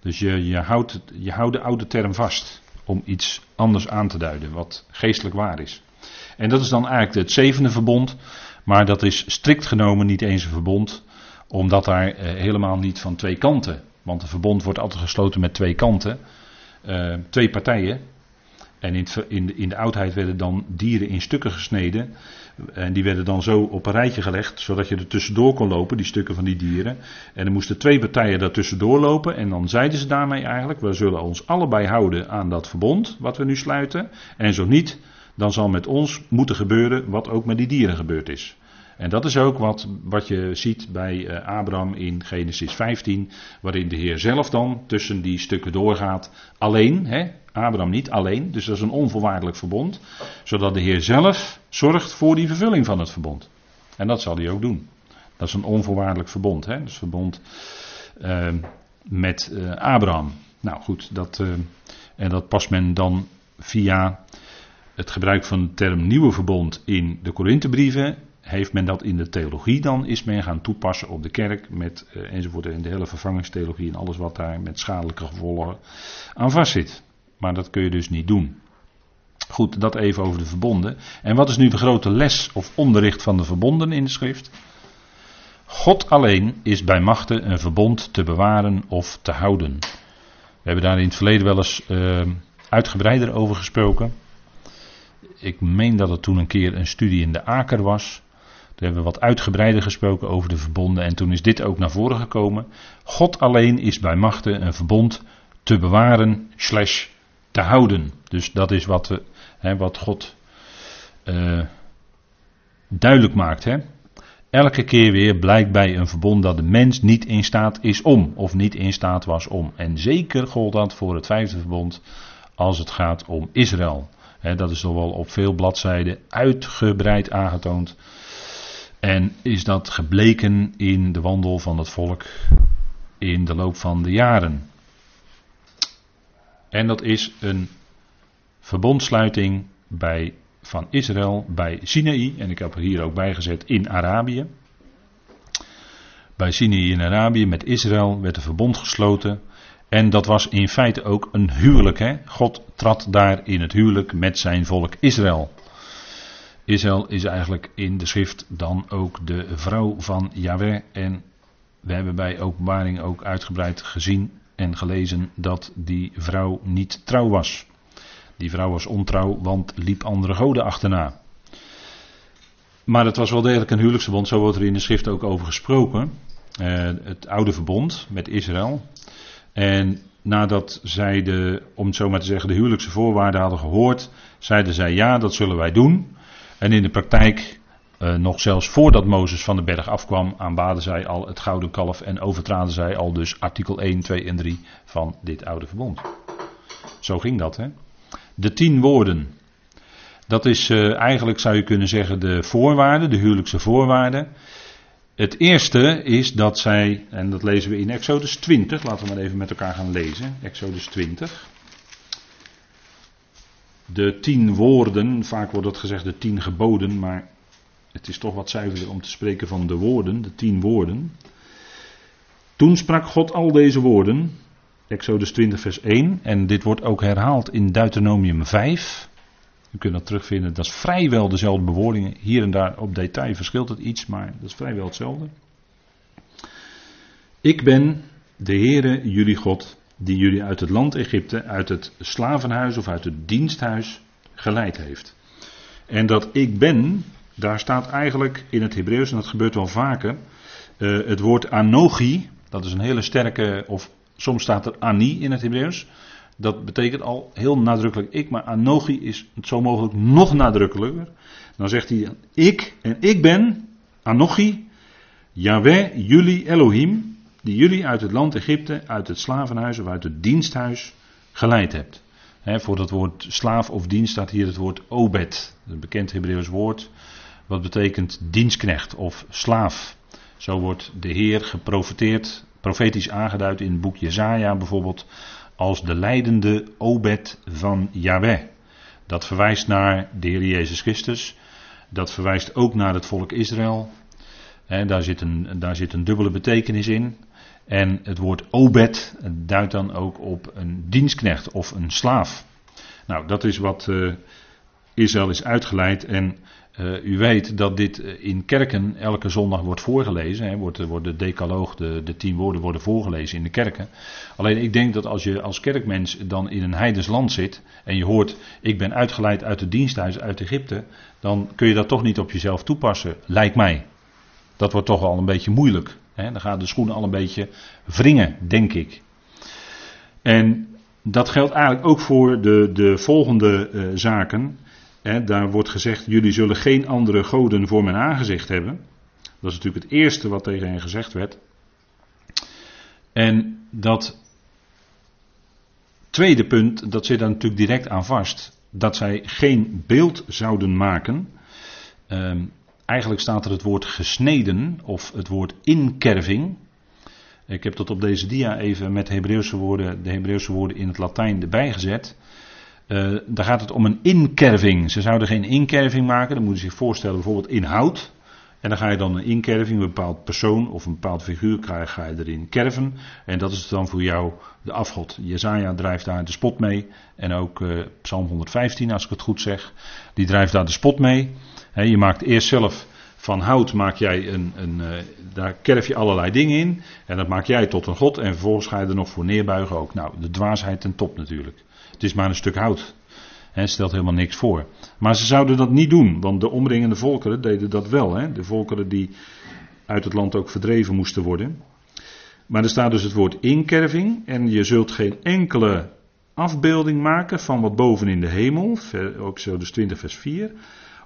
Dus je, je, houdt, je houdt de oude term vast om iets anders aan te duiden, wat geestelijk waar is. En dat is dan eigenlijk het zevende verbond, maar dat is strikt genomen niet eens een verbond omdat daar eh, helemaal niet van twee kanten. Want een verbond wordt altijd gesloten met twee kanten. Uh, twee partijen. En in, in, de, in, de, oudheid werden dan dieren in stukken gesneden. En die werden dan zo op een rijtje gelegd, zodat je er tussendoor kon lopen, die stukken van die dieren. En er moesten twee partijen daar tussendoor lopen. En dan zeiden ze daarmee eigenlijk: we zullen ons allebei houden aan dat verbond, wat we nu sluiten. En zo niet, dan zal met ons moeten gebeuren wat ook met die dieren gebeurd is. En dat is ook wat, wat je ziet bij uh, Abraham in Genesis 15, waarin de Heer zelf dan tussen die stukken doorgaat. Alleen, hè, Abraham niet alleen, dus dat is een onvoorwaardelijk verbond, zodat de Heer zelf zorgt voor die vervulling van het verbond. En dat zal hij ook doen. Dat is een onvoorwaardelijk verbond, hè, dus verbond uh, met uh, Abraham. Nou goed, dat, en dat past men dan via het gebruik van de term nieuwe verbond in de Korinthebrieven heeft men dat in de theologie dan, is men gaan toepassen op de kerk met uh, enzovoort in de hele vervangingstheologie en alles wat daar met schadelijke gevolgen aan vastzit. Maar dat kun je dus niet doen. Goed, dat even over de verbonden. En wat is nu de grote les of onderricht van de verbonden in de schrift? God alleen is bij machte een verbond te bewaren of te houden. We hebben daar in het verleden wel eens uh, uitgebreider over gesproken. Ik meen dat het toen een keer een studie in de Aker was. Toen hebben we wat uitgebreider gesproken over de verbonden en toen is dit ook naar voren gekomen. God alleen is bij machten een verbond te bewaren slash te houden. Dus dat is wat, we, hè, wat God uh, duidelijk maakt. Hè? Elke keer weer blijkt bij een verbond dat de mens niet in staat is om, of niet in staat was om. En zeker gold dat voor het vijfde verbond als het gaat om Israël. dat is toch wel op veel bladzijden uitgebreid aangetoond. En is dat gebleken in de wandel van het volk in de loop van de jaren. En dat is een verbondsluiting bij van Israël bij Sinaï. En ik heb er hier ook bij gezet in Arabië. Bij Sinaï in Arabië met Israël werd een verbond gesloten. En dat was in feite ook een huwelijk. Hè? God trad daar in het huwelijk met zijn volk Israël. Israël is eigenlijk in de schrift dan ook de vrouw van Yahweh. En we hebben bij openbaring ook uitgebreid gezien en gelezen dat die vrouw niet trouw was. Die vrouw was ontrouw, want liep andere goden achterna. Maar het was wel degelijk een huwelijksverbond, zo wordt er in de schrift ook over gesproken. Uh, het oude verbond met Israël. En nadat zij de, om het zo maar te zeggen, de huwelijkse voorwaarden hadden gehoord, zeiden zij ja, dat zullen wij doen. En in de praktijk, uh, nog zelfs voordat Mozes van de berg afkwam, aanbaden zij al het gouden kalf en overtraden zij al dus artikel 1, 2 en 3 van dit oude verbond. Zo ging dat, hè? De tien woorden. Dat is uh, eigenlijk, zou je kunnen zeggen, de voorwaarden, de huwelijkse voorwaarden. Het eerste is dat zij, en dat lezen we in Exodus 20, laten we maar even met elkaar gaan lezen. Exodus 20. De tien woorden, vaak wordt het gezegd de tien geboden, maar het is toch wat zuiverder om te spreken van de woorden, de tien woorden. Toen sprak God al deze woorden Exodus 20, vers 1. En dit wordt ook herhaald in Deuteronomium 5. U kunt dat terugvinden. Dat is vrijwel dezelfde bewoordingen. Hier en daar op detail verschilt het iets, maar dat is vrijwel hetzelfde. Ik ben de Heere, jullie God, die jullie uit het land Egypte, uit het slavenhuis of uit het diensthuis geleid heeft. En dat ik ben, daar staat eigenlijk in het Hebreeuws, en dat gebeurt wel vaker, uh, het woord anochi, dat is een hele sterke of Soms staat er ani in het Hebreeuws. Dat betekent al heel nadrukkelijk ik, maar anochi is zo mogelijk nog nadrukkelijker. Dan zegt hij ik en ik ben anochi, Yahweh, jullie Elohim, die jullie uit het land Egypte, uit het slavenhuis of uit het diensthuis geleid hebt. voor dat woord slaaf of dienst staat hier het woord obed, een bekend Hebreeuws woord, wat betekent dienstknecht of slaaf. Zo wordt de Heer geprofeteerd profetisch aangeduid in het boek Jezaja bijvoorbeeld als de leidende obed van Yahweh. Dat verwijst naar de Heer Jezus Christus. Dat verwijst ook naar het volk Israël. daar, zit een, daar zit een dubbele betekenis in. En het woord obed duidt dan ook op een dienstknecht of een slaaf. Nou, dat is wat uh, Israël is uitgeleid. En uh, u weet dat dit eh, in kerken elke zondag wordt voorgelezen. Hè, wordt, de decaloog, de, de tien woorden worden voorgelezen in de kerken. Alleen ik denk dat als je als kerkmens dan in een heidens land zit en je hoort ik ben uitgeleid uit het diensthuis uit Egypte, dan kun je dat toch niet op jezelf toepassen, lijkt mij. Dat wordt toch al een beetje moeilijk. Dan gaan de schoenen al een beetje wringen, denk ik. En dat geldt eigenlijk ook voor de, de volgende uh, zaken daar wordt gezegd, jullie zullen geen andere goden voor mijn aangezicht hebben. Dat is natuurlijk het eerste wat tegen hen gezegd werd. En dat tweede punt, dat zit daar natuurlijk direct aan vast. Dat zij geen beeld zouden maken. Ehm, eigenlijk staat er het woord gesneden of het woord inkerving. Ik heb dat op deze dia even met Hebreeuwse woorden, de Hebreeuwse woorden in het Latijn erbij gezet. Uh, daar gaat het om een inkerving. Ze zouden geen inkerving maken. Dan moeten ze zich voorstellen bijvoorbeeld in hout. En dan ga je dan een inkerving, een bepaald persoon of een bepaald figuur krijg, ga je erin kerven. En dat is dan voor jou de afgod. Jezaja drijft daar de spot mee. En ook uh, Psalm 115, als ik het goed zeg. Die drijft daar de spot mee. He, je maakt eerst zelf van hout maak jij een, een uh, daar kerf je allerlei dingen in. En dat maak jij tot een god. En vervolgens ga je er nog voor neerbuigen ook. Nou, de dwaasheid ten top natuurlijk. Het is maar een stuk hout. Het stelt helemaal niks voor. Maar ze zouden dat niet doen, want de omringende volkeren deden dat wel. De volkeren die uit het land ook verdreven moesten worden. Maar er staat dus het woord inkerving. En je zult geen enkele afbeelding maken van wat boven in de hemel. Ook zo dus 20 vers 4.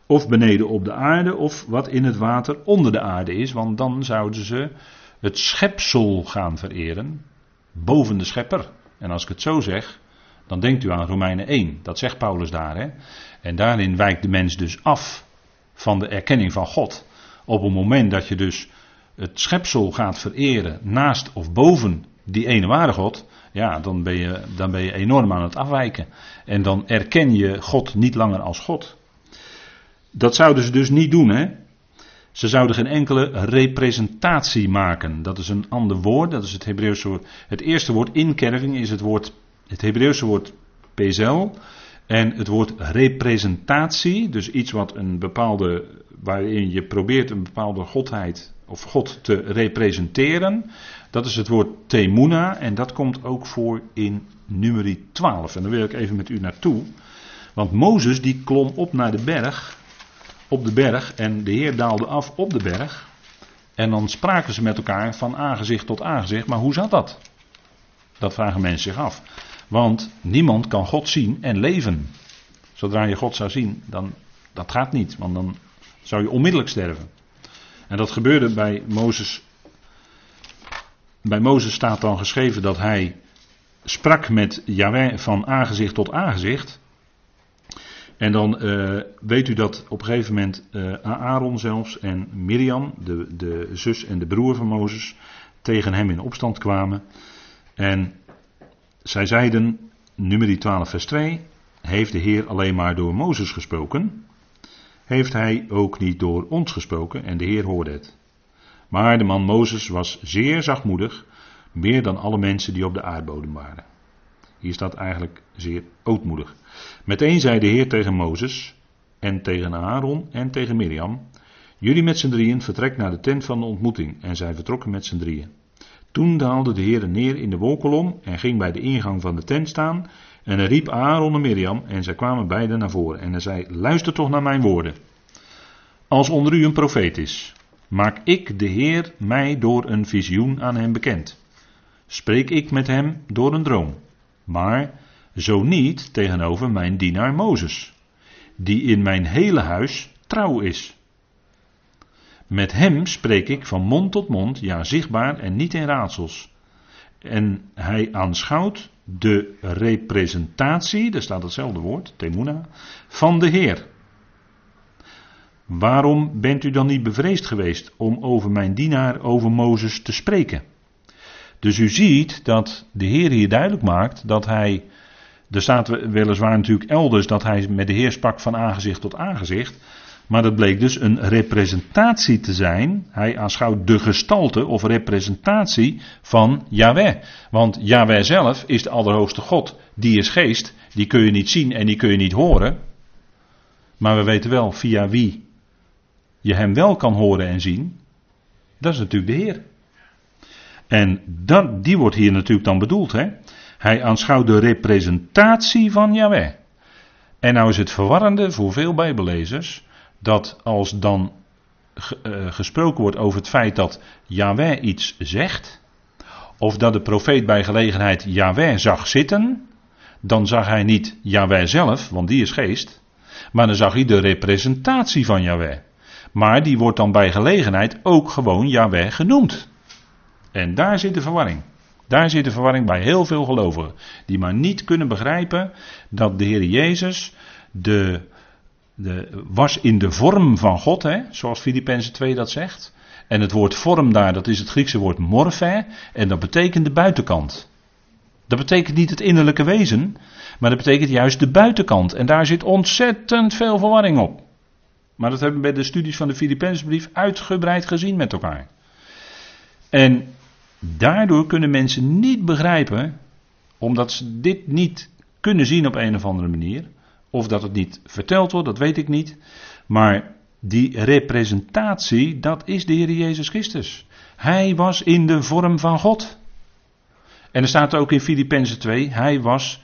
Of beneden op de aarde, of wat in het water onder de aarde is. Want dan zouden ze het schepsel gaan vereren. Boven de schepper. En als ik het zo zeg, dan denkt u aan Romeinen 1. Dat zegt Paulus daar. Hè? En daarin wijkt de mens dus af van de erkenning van God. Op het moment dat je dus het schepsel gaat vereren naast of boven die ene ware God, ja, dan ben, je, dan ben je enorm aan het afwijken. En dan erken je God niet langer als God. Dat zouden ze dus niet doen, hè? Ze zouden geen enkele representatie maken. Dat is een ander woord, dat is het Hebreeuwse woord. Het eerste woord inkerving is het woord, het Hebreeuwse woord pezel. En het woord representatie, dus iets wat een bepaalde, waarin je probeert een bepaalde godheid of God te representeren. Dat is het woord temuna en dat komt ook voor in nummer 12. En daar wil ik even met u naartoe. Want Mozes die klom op naar de berg, op de berg en de Heer daalde af op de berg. En dan spraken ze met elkaar van aangezicht tot aangezicht. Maar hoe zat dat? Dat vragen mensen zich af. Want niemand kan God zien en leven. Zodra je God zou zien, dan dat gaat niet, want dan zou je onmiddellijk sterven. En dat gebeurde bij Mozes. Bij Mozes staat dan geschreven dat hij sprak met Yahweh van aangezicht tot aangezicht. En dan uh, weet u dat op een gegeven moment uh, Aaron zelfs en Miriam, de, de zus en de broer van Mozes, tegen hem in opstand kwamen. En zij zeiden, nummer 12 vers 2, heeft de Heer alleen maar door Mozes gesproken? heeft hij ook niet door ons gesproken en de Heer hoorde het. Maar de man Mozes was zeer zachtmoedig, meer dan alle mensen die op de aardbodem waren. Hier staat eigenlijk zeer ootmoedig. Meteen zei de Heer tegen Mozes en tegen Aaron en tegen Mirjam: Jullie met z'n drieën vertrek naar de tent van de ontmoeting. En zij vertrokken met z'n drieën. Toen daalde de Heer neer in de wolkolom en ging bij de ingang van de tent staan en hij riep Aaron en Mirjam en zij kwamen beiden naar voren. En hij zei, luister toch naar mijn woorden. Als onder u een profeet is, maak ik de Heer mij door een visioen aan hem bekend. Spreek ik met hem door een droom. Maar zo niet tegenover mijn dienaar Mozes, die in mijn hele huis trouw is. Met hem spreek ik van mond tot mond, ja zichtbaar en niet in raadsels. En hij aanschouwt de representatie, daar staat hetzelfde woord, temuna, van de Heer. Waarom bent u dan niet bevreesd geweest om over mijn dienaar, over Mozes, te spreken? Dus u ziet dat de Heer hier duidelijk maakt dat hij. Er staat weliswaar natuurlijk elders dat hij met de Heer sprak van aangezicht tot aangezicht. Maar dat bleek dus een representatie te zijn. Hij aanschouwt de gestalte of representatie van Yahweh. Want Yahweh zelf is de Allerhoogste God. Die is geest. Die kun je niet zien en die kun je niet horen. Maar we weten wel via wie je hem wel kan horen en zien. Dat is natuurlijk de Heer. En dat, die wordt hier natuurlijk dan bedoeld. Hè? Hij aanschouwt de representatie van Yahweh. En nou is het verwarrende voor veel Bijbellezers dat als dan eh, gesproken wordt over het feit dat Yahweh iets zegt, of dat de profeet bij gelegenheid Yahweh zag zitten, dan zag hij niet Yahweh zelf, want die is geest, maar dan zag hij de representatie van Yahweh. Maar die wordt dan bij gelegenheid ook gewoon Yahweh genoemd. En daar zit de verwarring. Daar zit de verwarring bij heel veel gelovigen. Die maar niet kunnen begrijpen dat de Heer Jezus de de, was in de vorm van God, hè, zoals Filippenzen 2 dat zegt. En het woord vorm daar, dat is het Griekse woord morphe, en dat betekent de buitenkant. Dat betekent niet het innerlijke wezen, maar dat betekent juist de buitenkant. En daar zit ontzettend veel verwarring op. Maar dat hebben we bij de studies van de Filippenzenbrief uitgebreid gezien met elkaar. En daardoor kunnen mensen niet begrijpen, omdat ze dit niet kunnen zien op een of andere manier, of dat het niet verteld wordt, dat weet ik niet. Maar die representatie, dat is de Heer Jezus Christus. Hij was in de vorm van God. En er staat ook in Filippenzen 2, hij was,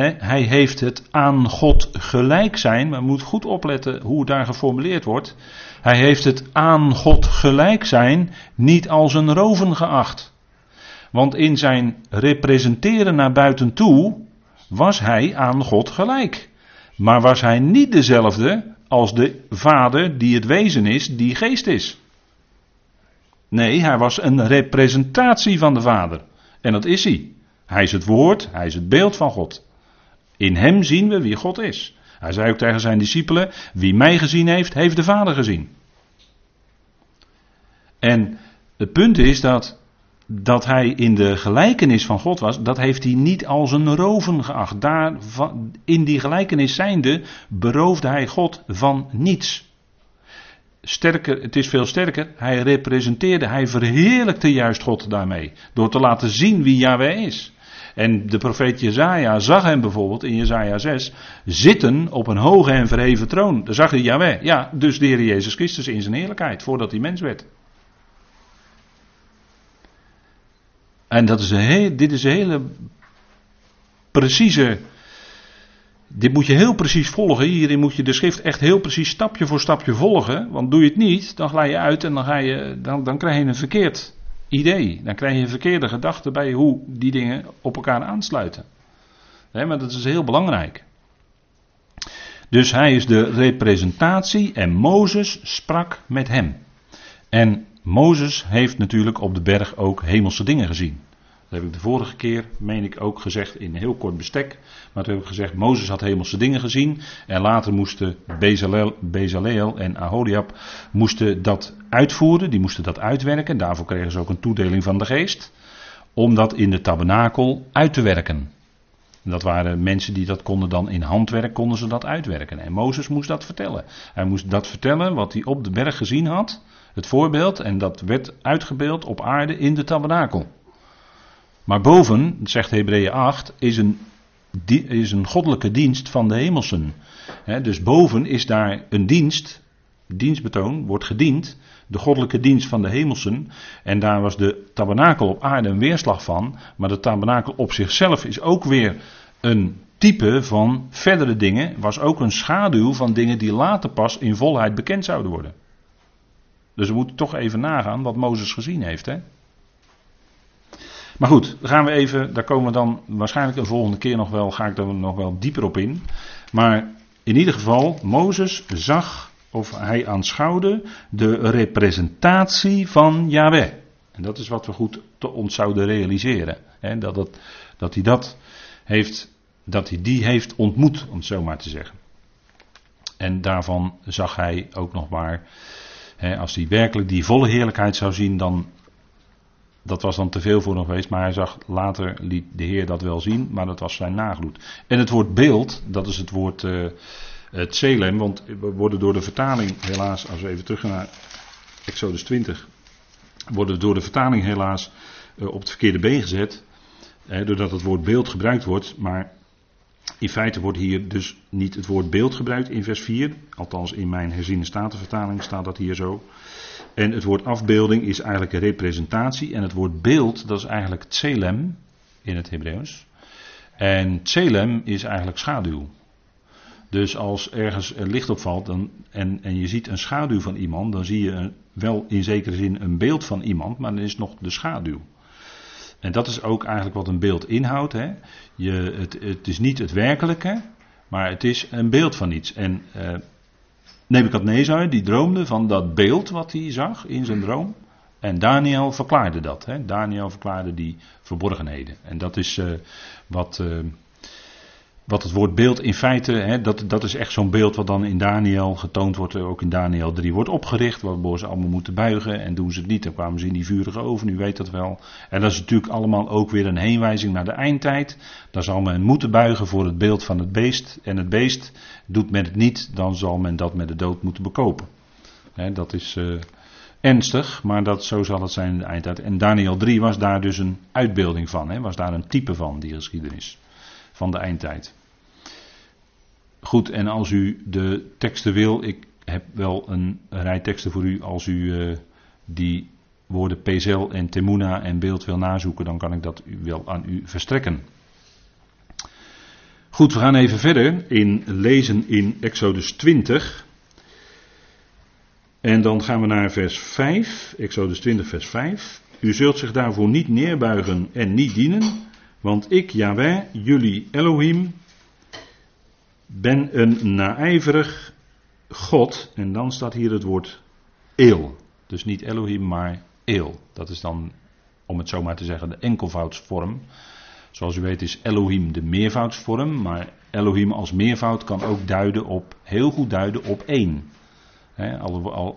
hij heeft het aan God gelijk zijn, maar moet goed opletten hoe het daar geformuleerd wordt. Hij heeft het aan God gelijk zijn niet als een roven geacht. Want in zijn representeren naar buiten toe was hij aan God gelijk. Maar was hij niet dezelfde als de Vader die het wezen is, die geest is. Nee, hij was een representatie van de Vader. En dat is hij. Hij is het woord, hij is het beeld van God. In hem zien we wie God is. Hij zei ook tegen zijn discipelen: Wie mij gezien heeft, heeft de Vader gezien. En het punt is dat, dat hij in de gelijkenis van God was, dat heeft hij niet als een roven geacht. Daar, in die gelijkenis zijnde beroofde hij God van niets. Sterker, het is veel sterker, hij representeerde, hij verheerlijkte juist God daarmee. Door te laten zien wie Yahweh is. En de profeet Jezaja zag hem bijvoorbeeld in Jezaja 6 zitten op een hoge en verheven troon. Daar zag hij Yahweh. Ja, dus de Heer Jezus Christus in zijn heerlijkheid, voordat hij mens werd. En dat is heel, dit is een hele precieze. Dit moet je heel precies volgen. Hierin moet je de schrift echt heel precies stapje voor stapje volgen. Want doe je het niet, dan glij je uit en dan, ga je, dan, dan krijg je een verkeerd idee. Dan krijg je verkeerde gedachte bij hoe die dingen op elkaar aansluiten. maar dat is heel belangrijk. Dus hij is de representatie en Mozes sprak met hem. En Mozes heeft natuurlijk op de berg ook hemelse dingen gezien. Dat heb ik de vorige keer, meen ik, ook gezegd in heel kort bestek. Maar toen heb ik gezegd, Mozes had hemelse dingen gezien. En later moesten Bezaleel, Bezaleel en Aholiab moesten dat uitvoeren. Die moesten dat uitwerken. Daarvoor kregen ze ook een toedeling van de geest. Om dat in de tabernakel uit te werken. En dat waren mensen die dat konden dan in handwerk, konden ze dat uitwerken. En Mozes moest dat vertellen. Hij moest dat vertellen wat hij op de berg gezien had. Het voorbeeld, en dat werd uitgebeeld op aarde in de tabernakel. Maar boven, zegt Hebreeën 8, is een, is een goddelijke dienst van de hemelsen. dus boven is daar een dienst, dienstbetoon, wordt gediend, de goddelijke dienst van de hemelsen. En daar was de tabernakel op aarde een weerslag van. Maar de tabernakel op zichzelf is ook weer een type van verdere dingen, was ook een schaduw van dingen die later pas in volheid bekend zouden worden. Dus we moeten toch even nagaan wat Mozes gezien heeft. Hè? Maar goed, dan gaan we even, daar komen we dan waarschijnlijk een volgende keer nog wel, ga ik er nog wel dieper op in. Maar in ieder geval, Mozes zag of hij aanschouwde de representatie van Yahweh. En dat is wat we goed te ons zouden realiseren. Hè? Dat, dat, dat hij dat heeft, dat hij die heeft ontmoet, om het zo maar te zeggen. En daarvan zag hij ook nog maar als hij werkelijk die volle heerlijkheid zou zien, dan. Dat was dan te veel voor hem geweest, maar hij zag later liet de Heer dat wel zien, maar dat was zijn nagloed. En het woord beeld, dat is het woord uh, het Selem, want we worden door de vertaling helaas, als we even terug gaan naar Exodus 20, worden door de vertaling helaas uh, op het verkeerde been gezet, doordat het woord beeld gebruikt wordt, maar in feite wordt hier dus niet het woord beeld gebruikt in vers 4. Althans, in mijn herziene statenvertaling staat dat hier zo. En het woord afbeelding is eigenlijk een representatie. En het woord beeld, dat is eigenlijk tselem in het Hebreeuws. En tselem is eigenlijk schaduw. Dus als ergens licht opvalt dan, en, en je ziet een schaduw van iemand, dan zie je wel in zekere zin een beeld van iemand, maar dan is nog de schaduw. En dat is ook eigenlijk wat een beeld inhoudt. Hè. Je, het, het, is niet het werkelijke, maar het is een beeld van iets. En uh, Nebukadnezar die droomde van dat beeld wat hij zag in zijn droom. En Daniel verklaarde dat. Hè. Daniel verklaarde die verborgenheden. En dat is uh, wat, uh, wat het woord beeld in feite, hè, dat, dat is echt zo'n beeld wat dan in Daniel getoond wordt, ook in Daniel 3 wordt opgericht, waarvoor ze allemaal moeten buigen en doen ze het niet, dan kwamen ze in die vurige oven, u weet dat wel. En dat is natuurlijk allemaal ook weer een heenwijzing naar de eindtijd. Dan zal men moeten buigen voor het beeld van het beest en het beest doet men het niet, dan zal men dat met de dood moeten bekopen. Hè, dat is uh, ernstig, maar dat, zo zal het zijn in de eindtijd. En Daniel 3 was daar dus een uitbeelding van, hè, was daar een type van, die geschiedenis van de eindtijd. Goed, en als u de teksten wil, ik heb wel een rij teksten voor u als u uh, die woorden Pezel en Temuna en beeld wil nazoeken, dan kan ik dat wel aan u verstrekken. Goed, we gaan even verder in lezen in Exodus 20. En dan gaan we naar vers 5, Exodus 20, vers 5. U zult zich daarvoor niet neerbuigen en niet dienen, want ik, Yahweh, jullie Elohim, ben een naijverig God. En dan staat hier het woord eel. Dus niet Elohim, maar eel. Dat is dan, om het zo maar te zeggen, de enkelvoudsvorm. Zoals u weet is Elohim de meervoudsvorm, maar Elohim als meervoud kan ook duiden op, heel goed duiden op één.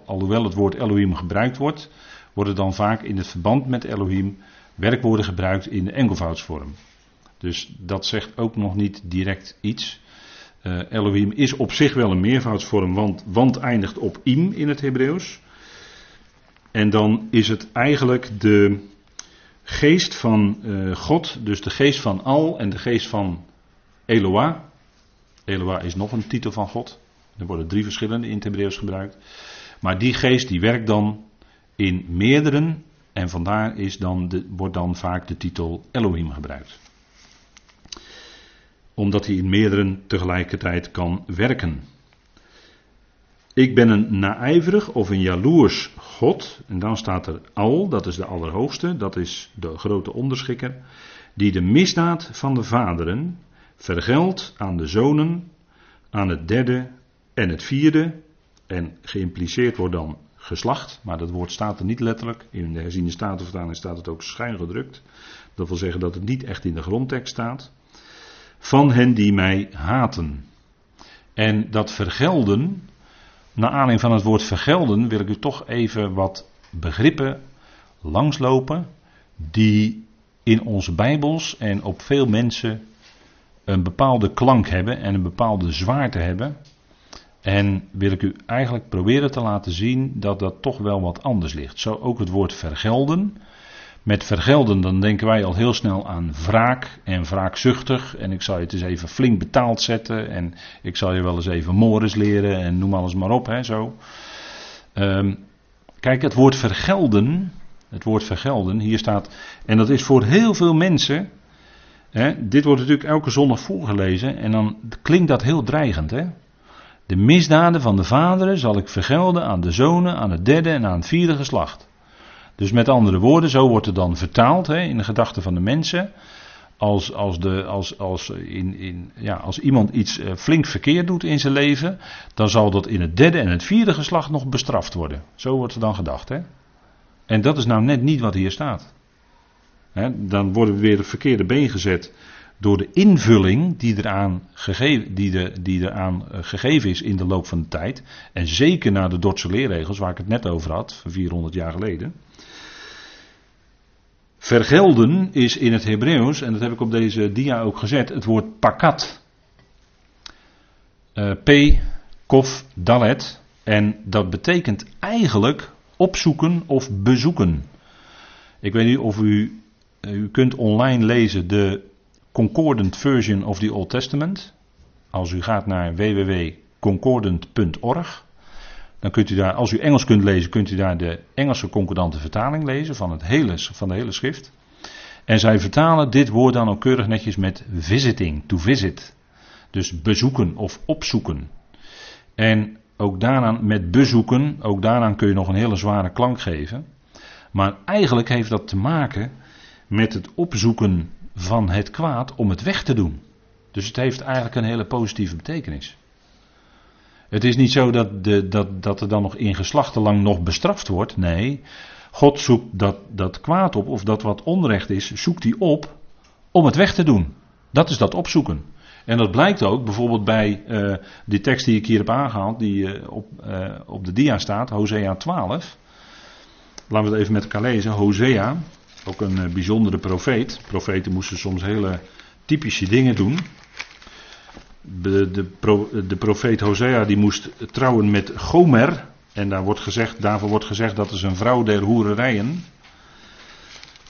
Alhoewel het woord Elohim gebruikt wordt, worden dan vaak in het verband met Elohim werkwoorden gebruikt in de enkelvoudsvorm. Dus dat zegt ook nog niet direct iets. Uh, Elohim is op zich wel een meervoudsvorm, want, want eindigt op im in het Hebreeuws. En dan is het eigenlijk de geest van uh, God, dus de geest van Al en de geest van Eloah. Eloah is nog een titel van God. Er worden drie verschillende in het Hebreeuws gebruikt. Maar die geest die werkt dan in meerdere en vandaar is dan de, wordt dan vaak de titel Elohim gebruikt. Omdat hij in meerdere tegelijkertijd kan werken. Ik ben een naijverig of een jaloers God. En dan staat er al, dat is de Allerhoogste, dat is de grote onderschikker. Die de misdaad van de vaderen vergeldt aan de zonen, aan het derde en het vierde. En geïmpliceerd wordt dan geslacht, maar dat woord staat er niet letterlijk. In de herziende statenvertaling staat het ook schuin gedrukt. Dat wil zeggen dat het niet echt in de grondtekst staat. Van hen die mij haten. En dat vergelden, naar aanleiding van het woord vergelden, wil ik u toch even wat begrippen langslopen. Die in onze Bijbels en op veel mensen een bepaalde klank hebben en een bepaalde zwaarte hebben. En wil ik u eigenlijk proberen te laten zien dat dat toch wel wat anders ligt. Zo ook het woord vergelden. Met vergelden dan denken wij al heel snel aan wraak en wraakzuchtig. En ik zal je het eens even flink betaald zetten. En ik zal je wel eens even mores leren en noem alles maar op. Hè, zo. Um, kijk, het woord vergelden. Het woord vergelden, hier staat. En dat is voor heel veel mensen. Hè, dit wordt natuurlijk elke zondag voorgelezen. En dan klinkt dat heel dreigend. Hè? De misdaden van de vaderen zal ik vergelden aan de zonen, aan het derde en aan het vierde geslacht. Dus met andere woorden, zo wordt het dan vertaald hè, in de gedachten van de mensen. Als, als, de, als, als, in, in, ja, als iemand iets eh, flink verkeerd doet in zijn leven, dan zal dat in het derde en het vierde geslacht nog bestraft worden. Zo wordt er dan gedacht. Hè? En dat is nou net niet wat hier staat. dan worden we weer het verkeerde been gezet door de invulling die eraan, gegeven, die de, die eraan eh, gegeven is in de loop van de tijd. En zeker naar de Dordtse leerregels, waar ik het net over had, van 400 jaar geleden. Vergelden is in het Hebreeuws, en dat heb ik op deze dia ook gezet, het woord pakat. Uh, P, kof, dalet. En dat betekent eigenlijk opzoeken of bezoeken. Ik weet niet of u, eh, u kunt online lezen de Concordant Version of the Old Testament. Als u gaat naar www.concordant.org, dan kunt u daar, als u Engels kunt lezen, kunt u daar de Engelse concordante vertaling lezen van, het hele, van de hele schrift. En zij vertalen dit woord dan ook keurig netjes met visiting, to visit. Dus bezoeken of opzoeken. En ook daaraan met bezoeken, ook daaraan kun je nog een hele zware klank geven. Maar eigenlijk heeft dat te maken met het opzoeken van het kwaad om het weg te doen. Dus het heeft eigenlijk een hele positieve betekenis. Het is niet zo dat, de, dat, dat er dan nog in geslachtenlang nog bestraft wordt. Nee, God zoekt dat, dat kwaad op, of dat wat onrecht is, zoekt hij op om het weg te doen. Dat is dat opzoeken. En dat blijkt ook bijvoorbeeld bij uh, die tekst die ik hier heb aangehaald, die uh, op, uh, op de dia staat, Hosea 12. Laten we het even met elkaar lezen. Hosea, ook een eh, bijzondere profeet. Profeten moesten soms hele typische dingen doen. De, de, profeet Hosea die moest trouwen met Gomer. En daar wordt gezegd, daarvoor wordt gezegd dat is een vrouw der hoererijen.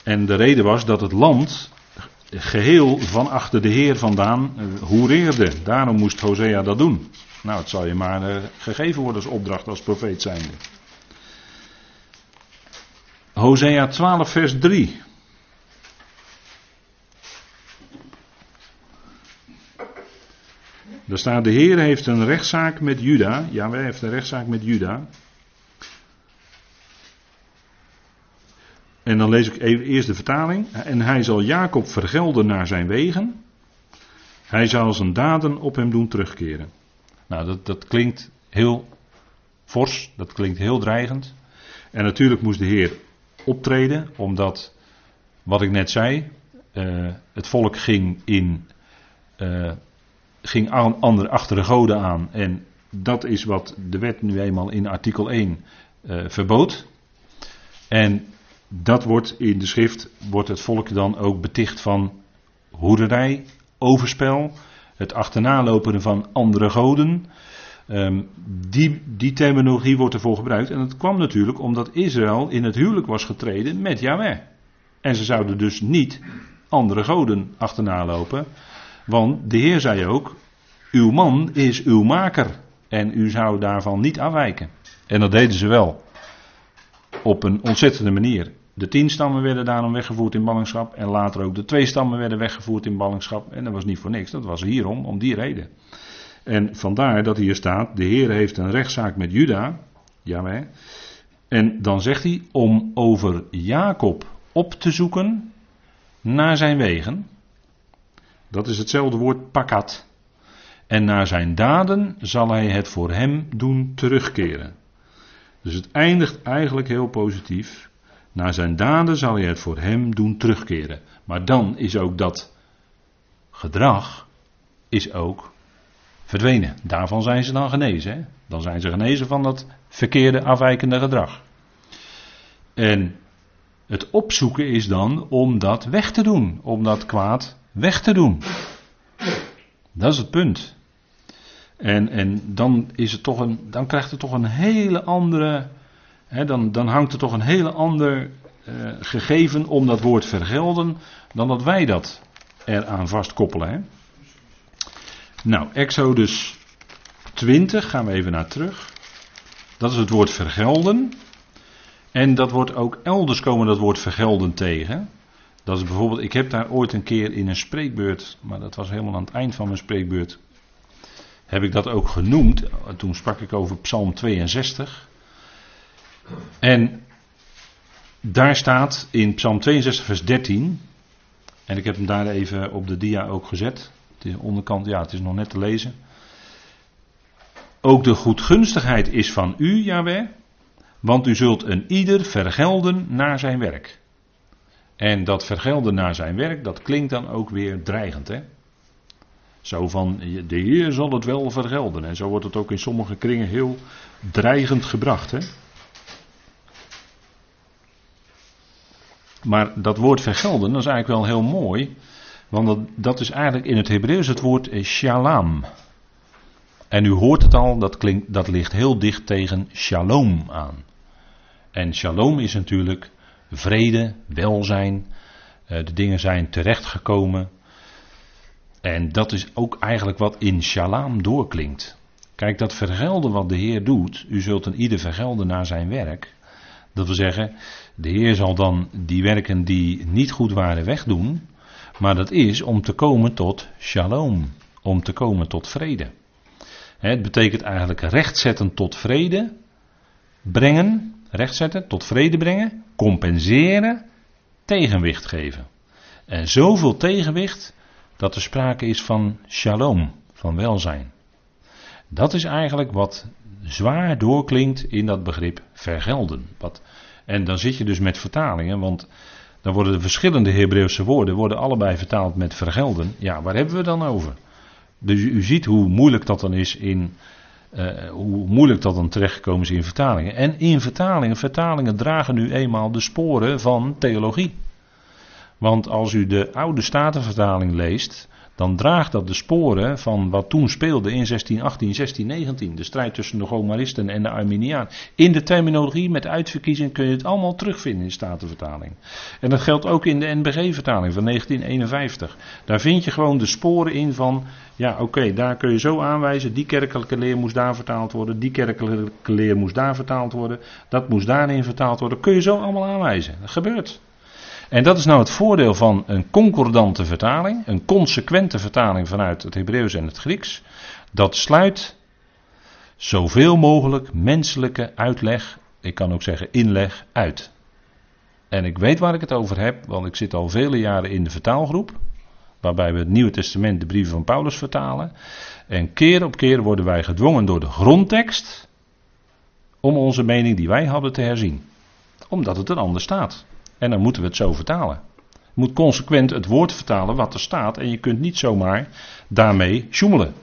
En de reden was dat het land geheel van achter de Heer vandaan eh, hoereerde. Daarom moest Hosea dat doen. Nou, het zal je maar uh, gegeven worden als opdracht als profeet zijnde. Hosea 12, vers 3. Daar staat: De Heer heeft een rechtszaak met Juda. Ja, wij heeft een rechtszaak met Juda. En dan lees ik even eerst de vertaling. En hij zal Jacob vergelden naar zijn wegen. Hij zal zijn daden op hem doen terugkeren. Nou, dat, dat klinkt heel fors, dat klinkt heel dreigend. En natuurlijk moest de Heer optreden, omdat, wat ik net zei, uh, het volk ging, in, uh, ging aan, andere, achter de goden aan. En dat is wat de wet nu eenmaal in artikel 1 uh, eh, verbood. En dat wordt in de schrift, wordt het volk dan ook beticht van hoerderij, overspel, het achterna van andere goden. Um, die, die terminologie wordt ervoor gebruikt. En dat kwam natuurlijk omdat Israël in het huwelijk was getreden met Yahweh. En ze zouden dus niet andere goden achterna lopen. Want de Heer zei ook: Uw man is uw maker. En u zou daarvan niet afwijken. En dat deden ze wel. Op een ontzettende manier. De tien stammen werden daarom weggevoerd in ballingschap. En later ook de twee stammen werden weggevoerd in ballingschap. En dat was niet voor niks, dat was hierom, om die reden. En vandaar dat hier staat: de Heer heeft een rechtszaak met Juda. Jawel. En dan zegt hij om over Jacob op te zoeken naar zijn wegen. Dat is hetzelfde woord pakat. En naar zijn daden zal hij het voor hem doen terugkeren. Dus het eindigt eigenlijk heel positief. Naar zijn daden zal hij het voor hem doen terugkeren. Maar dan is ook dat gedrag is ook verdwenen. Daarvan zijn ze dan genezen. Hè? Dan zijn ze genezen van dat verkeerde afwijkende gedrag. En het opzoeken is dan om dat weg te doen. Om dat kwaad weg te doen. Dat is het punt. En, en dan, is het toch een, dan krijgt het toch een hele andere dan, dan, hangt er toch een hele ander uh, gegeven om dat woord vergelden dan dat wij dat eraan vastkoppelen. Hè? Nou, Exodus 20, gaan we even naar terug. Dat is het woord vergelden. En dat wordt ook elders komen dat woord vergelden tegen. Dat is bijvoorbeeld, ik heb daar ooit een keer in een spreekbeurt, maar dat was helemaal aan het eind van mijn spreekbeurt, heb ik dat ook genoemd. Toen sprak ik over Psalm 62. En daar staat in Psalm 62, vers 13. En ik heb hem daar even op de dia ook gezet. Is onderkant, ja, het is nog net te lezen. Ook de goedgunstigheid is van u, Jaweh, want u zult een ieder vergelden naar zijn werk. En dat vergelden naar zijn werk, dat klinkt dan ook weer dreigend, hè? Zo van, de Heer zal het wel vergelden. En zo wordt het ook in sommige kringen heel dreigend gebracht, hè? Maar dat woord vergelden, dat is eigenlijk wel heel mooi. Want dat, is eigenlijk in het Hebreeuws het woord shalom. En u hoort het al, dat, klinkt, dat ligt heel dicht tegen shalom aan. En shalom is natuurlijk vrede, welzijn. Eh, de dingen zijn terechtgekomen. En dat is ook eigenlijk wat in shalom doorklinkt. Kijk, dat vergelden wat de Heer doet, u zult een ieder vergelden naar zijn werk. Dat wil zeggen, de Heer zal dan die werken die niet goed waren wegdoen. Maar dat is om te komen tot shalom. Om te komen tot vrede. Het betekent eigenlijk rechtzetten tot vrede. Brengen, rechtzetten tot vrede brengen. Compenseren, tegenwicht geven. En zoveel tegenwicht dat er sprake is van shalom, van welzijn. Dat is eigenlijk wat zwaar doorklinkt in dat begrip vergelden. Wat, en dan zit je dus met vertalingen, want dan worden de verschillende Hebreeuwse woorden worden allebei vertaald met vergelden. Ja, waar hebben we dan over? Dus u ziet hoe moeilijk dat dan is in. Uh, hoe moeilijk dat dan terechtgekomen is in vertalingen. En in vertalingen, vertalingen dragen nu eenmaal de sporen van theologie. Want als u de oude statenvertaling leest, dan draagt dat de sporen van wat toen speelde in 1618, 1619. De strijd tussen de Gomaristen en de Arminiaan. In de terminologie met uitverkiezing kun je het allemaal terugvinden in Statenvertaling. En dat geldt ook in de NBG-vertaling van 1951. Daar vind je gewoon de sporen in van, ja oké, daar kun je zo aanwijzen. Die kerkelijke leer moest daar vertaald worden. Die kerkelijke leer moest daar vertaald worden. Dat moest daarin vertaald worden. Kun je zo allemaal aanwijzen. Dat gebeurt. En dat is nou het voordeel van een concordante vertaling, een consequente vertaling vanuit het Hebreeuws en het Grieks. Dat sluit zoveel mogelijk menselijke uitleg, ik kan ook zeggen inleg, uit. En ik weet waar ik het over heb, want ik zit al vele jaren in de vertaalgroep, waarbij we het Nieuwe Testament, de brieven van Paulus vertalen. En keer op keer worden wij gedwongen door de grondtekst om onze mening die wij hadden te herzien. Omdat het er anders staat. En dan moeten we het zo vertalen. Je moet consequent het woord vertalen wat er staat. En je kunt niet zomaar daarmee sjoemelen.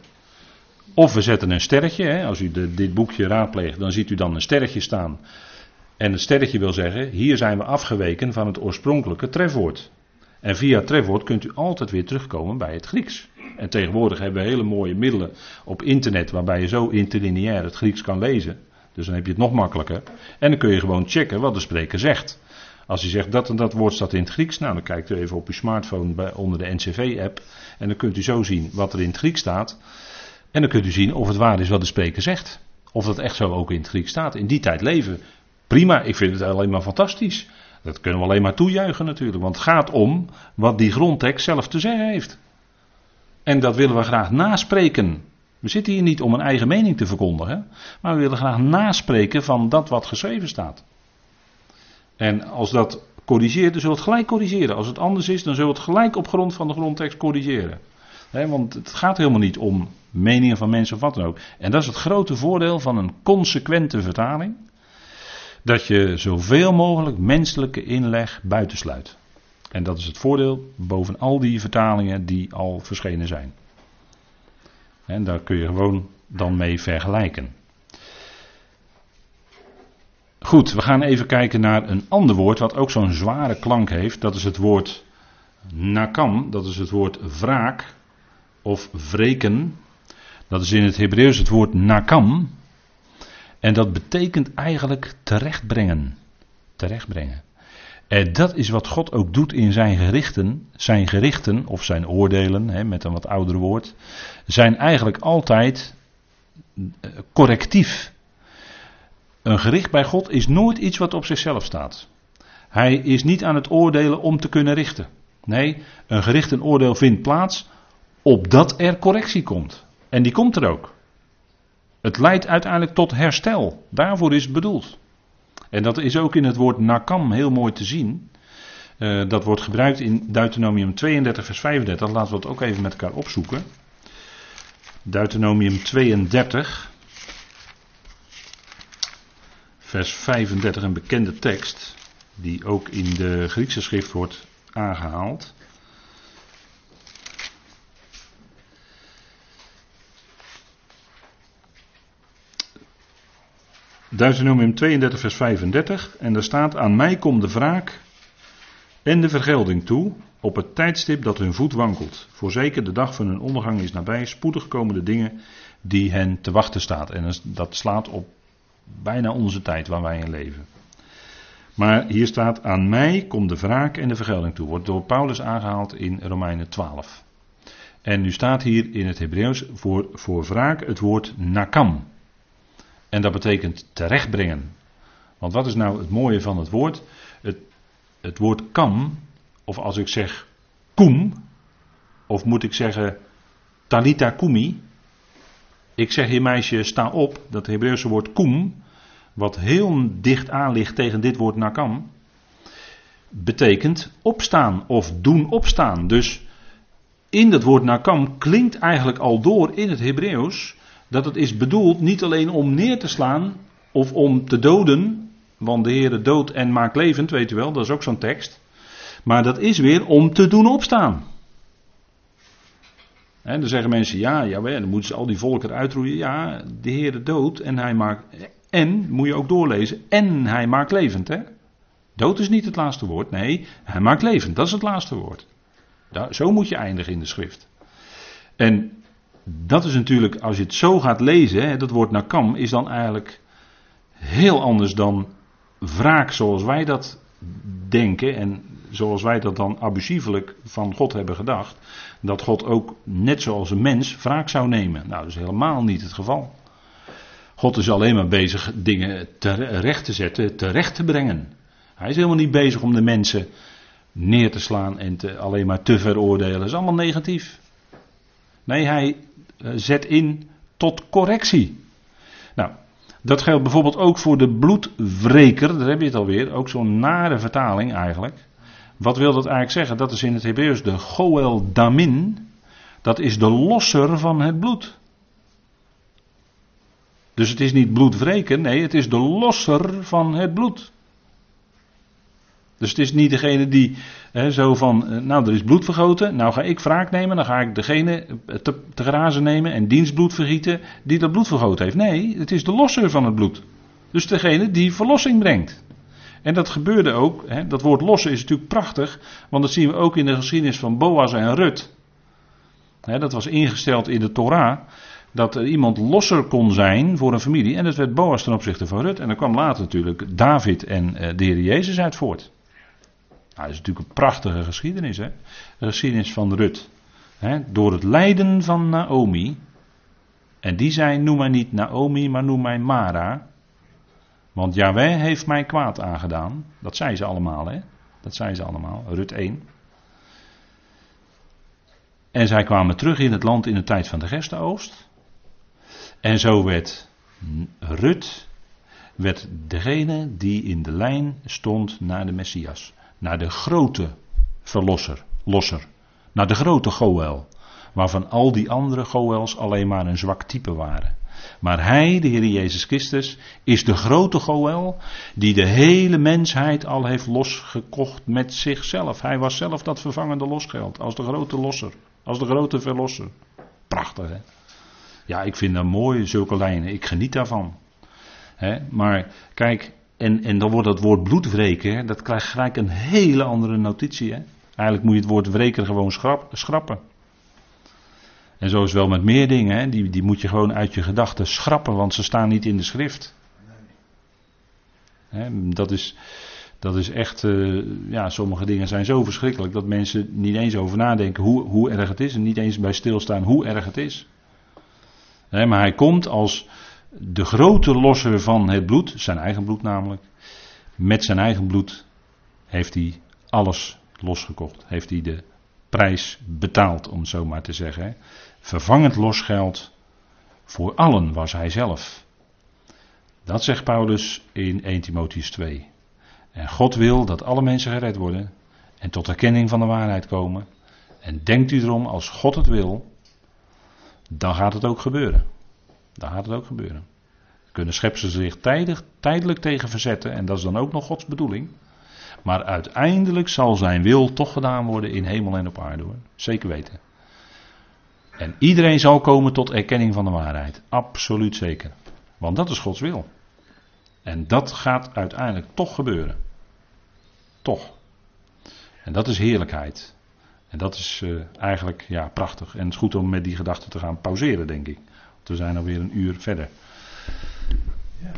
Of we zetten een sterretje. Hè, als u de, dit boekje raadpleegt, dan ziet u dan een sterretje staan. En het sterretje wil zeggen: hier zijn we afgeweken van het oorspronkelijke trefwoord. En via trefwoord kunt u altijd weer terugkomen bij het Grieks. En tegenwoordig hebben we hele mooie middelen op internet waarbij je zo interlineair het Grieks kan lezen. Dus dan heb je het nog makkelijker. En dan kun je gewoon checken wat de spreker zegt. Als hij zegt dat en dat woord staat in het Grieks, nou dan kijkt u even op uw smartphone bij, onder de NCV-app en dan kunt u zo zien wat er in het Grieks staat. En dan kunt u zien of het waar is wat de spreker zegt. Of dat echt zo ook in het Grieks staat. In die tijd leven. Prima, ik vind het alleen maar fantastisch. Dat kunnen we alleen maar toejuichen natuurlijk. Want het gaat om wat die grondtekst zelf te zeggen heeft. En dat willen we graag naspreken. We zitten hier niet om een eigen mening te verkondigen. Maar we willen graag naspreken van dat wat geschreven staat. En als dat corrigeert, dan zullen we het gelijk corrigeren. Als het anders is, dan zullen we het gelijk op grond van de grondtekst corrigeren. want het gaat helemaal niet om meningen van mensen of wat dan ook. En dat is het grote voordeel van een consequente vertaling. Dat je zoveel mogelijk menselijke inleg buitensluit. En dat is het voordeel boven al die vertalingen die al verschenen zijn. En daar kun je gewoon dan mee vergelijken. Goed, we gaan even kijken naar een ander woord wat ook zo'n zware klank heeft. Dat is het woord nakam, dat is het woord wraak of wreken. Dat is in het Hebreeuws het woord nakam. En dat betekent eigenlijk terechtbrengen. Terechtbrengen. En dat is wat God ook doet in zijn gerichten. Zijn gerichten, of zijn oordelen, hè, met een wat ouder woord, zijn eigenlijk altijd eh, correctief. Een gericht bij God is nooit iets wat op zichzelf staat. Hij is niet aan het oordelen om te kunnen richten. Nee, een gericht en oordeel vindt plaats opdat er correctie komt. En die komt er ook. Het leidt uiteindelijk tot herstel. Daarvoor is het bedoeld. En dat is ook in het woord nakam heel mooi te zien. Uh, dat wordt gebruikt in Deuteronomium 32, vers 35. Laten we het ook even met elkaar opzoeken. Deuteronomium 32 vers 35, een bekende tekst, die ook in de Griekse schrift wordt aangehaald. Deuteronomium 32, vers 35. En daar staat: Aan mij komt de wraak en de vergelding toe. op het tijdstip dat hun voet wankelt. Voorzeker de dag van hun ondergang is nabij. Spoedig komen de dingen die hen te wachten staat. En dat slaat op Bijna onze tijd waar wij in leven. Maar hier staat: Aan mij komt de wraak en de vergelding toe. Wordt door Paulus aangehaald in Romeinen 12. En nu staat hier in het Hebreeuws voor, voor wraak het woord nakam. En dat betekent terechtbrengen. Want wat is nou het mooie van het woord? Het, het woord kam, of als ik zeg kum, of moet ik zeggen talita kumi, ik zeg hier meisje, sta op. Dat Hebreeuwse woord kum, wat heel dicht aan ligt tegen dit woord nakam, betekent opstaan of doen opstaan. Dus in dat woord nakam klinkt eigenlijk al door in het Hebreeuws dat het is bedoeld niet alleen om neer te slaan of om te doden, want de Heere dood en maakt levend, weet u wel, dat is ook zo'n tekst. Maar dat is weer om te doen opstaan. En dan zeggen mensen, ja, ja, dan moeten ze al die volken uitroeien. Ja, de Heer dood en hij maakt, en, moet je ook doorlezen, en hij maakt levend. Hè? Dood is niet het laatste woord, nee, hij maakt levend, dat is het laatste woord. zo moet je eindigen in de schrift. En dat is natuurlijk, als je het zo gaat lezen, dat woord nakam is dan eigenlijk heel anders dan wraak zoals wij dat denken en zoals wij dat dan abusievelijk van God hebben gedacht. Dat God ook, net zoals een mens, wraak zou nemen. Nou, dat is helemaal niet het geval. God is alleen maar bezig dingen terecht te zetten, terecht te brengen. Hij is helemaal niet bezig om de mensen neer te slaan en te, alleen maar te veroordelen. Dat is allemaal negatief. Nee, hij eh, zet in tot correctie. Nou, dat geldt bijvoorbeeld ook voor de bloedwreker. Daar heb je het alweer. Ook zo'n nare vertaling eigenlijk. Wat wil dat eigenlijk zeggen? Dat is in het Hebreeuws de Goel Damin. Dat is de losser van het bloed. Dus het is niet bloedwreken, nee, het is de losser van het bloed. Dus het is niet degene die hè, zo van, eh, nou er is bloed vergoten, nou ga ik wraak nemen, dan ga ik degene te, te grazen nemen en dienstbloed vergieten die dat bloed vergoten heeft. Nee, het is de losser van het bloed. Dus degene die verlossing brengt. En dat gebeurde ook, hè, dat woord lossen is natuurlijk prachtig, want dat zien we ook in de geschiedenis van Boas en Rut. Hè, dat was ingesteld in de Torah dat er iemand losser kon zijn voor een familie. En dat werd Boas ten opzichte van Rut. En dan kwam later natuurlijk David en eh, de Heer Jezus uit voort. Nou, dat is natuurlijk een prachtige geschiedenis, hè? De geschiedenis van Rut. Door het lijden van Naomi. En die zei: Noem mij niet Naomi, maar noem mij Mara. Want Yahweh heeft mij kwaad aangedaan. Dat zei ze allemaal, hè? Dat zei ze allemaal. Rut 1. En zij kwamen terug in het land in de tijd van de gerstenoogst. En zo werd Rut werd degene die in de lijn stond naar de Messias. Naar de grote verlosser, losser. Naar de grote Goel. Waarvan al die andere Goels alleen maar een zwak type waren. Maar hij, de Heer Jezus Christus, is de grote Goel die de hele mensheid al heeft losgekocht met zichzelf. Hij was zelf dat vervangende losgeld, als de grote losser, als de grote verlosser. Prachtig hè. Ja, ik vind dat mooi, zulke lijnen. Ik geniet daarvan. maar kijk, en, en dan wordt dat woord bloedwreken, dat krijgt gelijk een hele andere notitie. Hè? Eigenlijk moet je het woord wreken gewoon schrappen. En zo is wel met meer dingen, hè? Die, die moet je gewoon uit je gedachten schrappen, want ze staan niet in de schrift. dat, is, dat is echt, uh, ja, sommige dingen zijn zo verschrikkelijk dat mensen niet eens over nadenken hoe, hoe erg het is en niet eens bij stilstaan hoe erg het is maar hij komt als de grote losser van het bloed, zijn eigen bloed namelijk. Met zijn eigen bloed heeft hij alles losgekocht. Heeft hij de prijs betaald, om het zo maar te zeggen. Vervangend losgeld voor allen was hij zelf. Dat zegt Paulus in 1 Timotheus 2. En God wil dat alle mensen gered worden en tot erkenning van de waarheid komen. En denkt u erom, als God het wil, dan gaat het ook gebeuren. Dan gaat het ook gebeuren. Kunnen schepselen zich tijdelijk tegen verzetten en dat is dan ook nog Gods bedoeling. Maar uiteindelijk zal zijn wil toch gedaan worden in hemel en op aarde hoor. Zeker weten. En iedereen zal komen tot erkenning van de waarheid. Absoluut zeker. Want dat is Gods wil. En dat gaat uiteindelijk toch gebeuren. Toch. En dat is heerlijkheid. En dat is uh, eigenlijk ja, prachtig. En het is goed om met die gedachten te gaan pauzeren, denk ik. We zijn alweer een uur verder.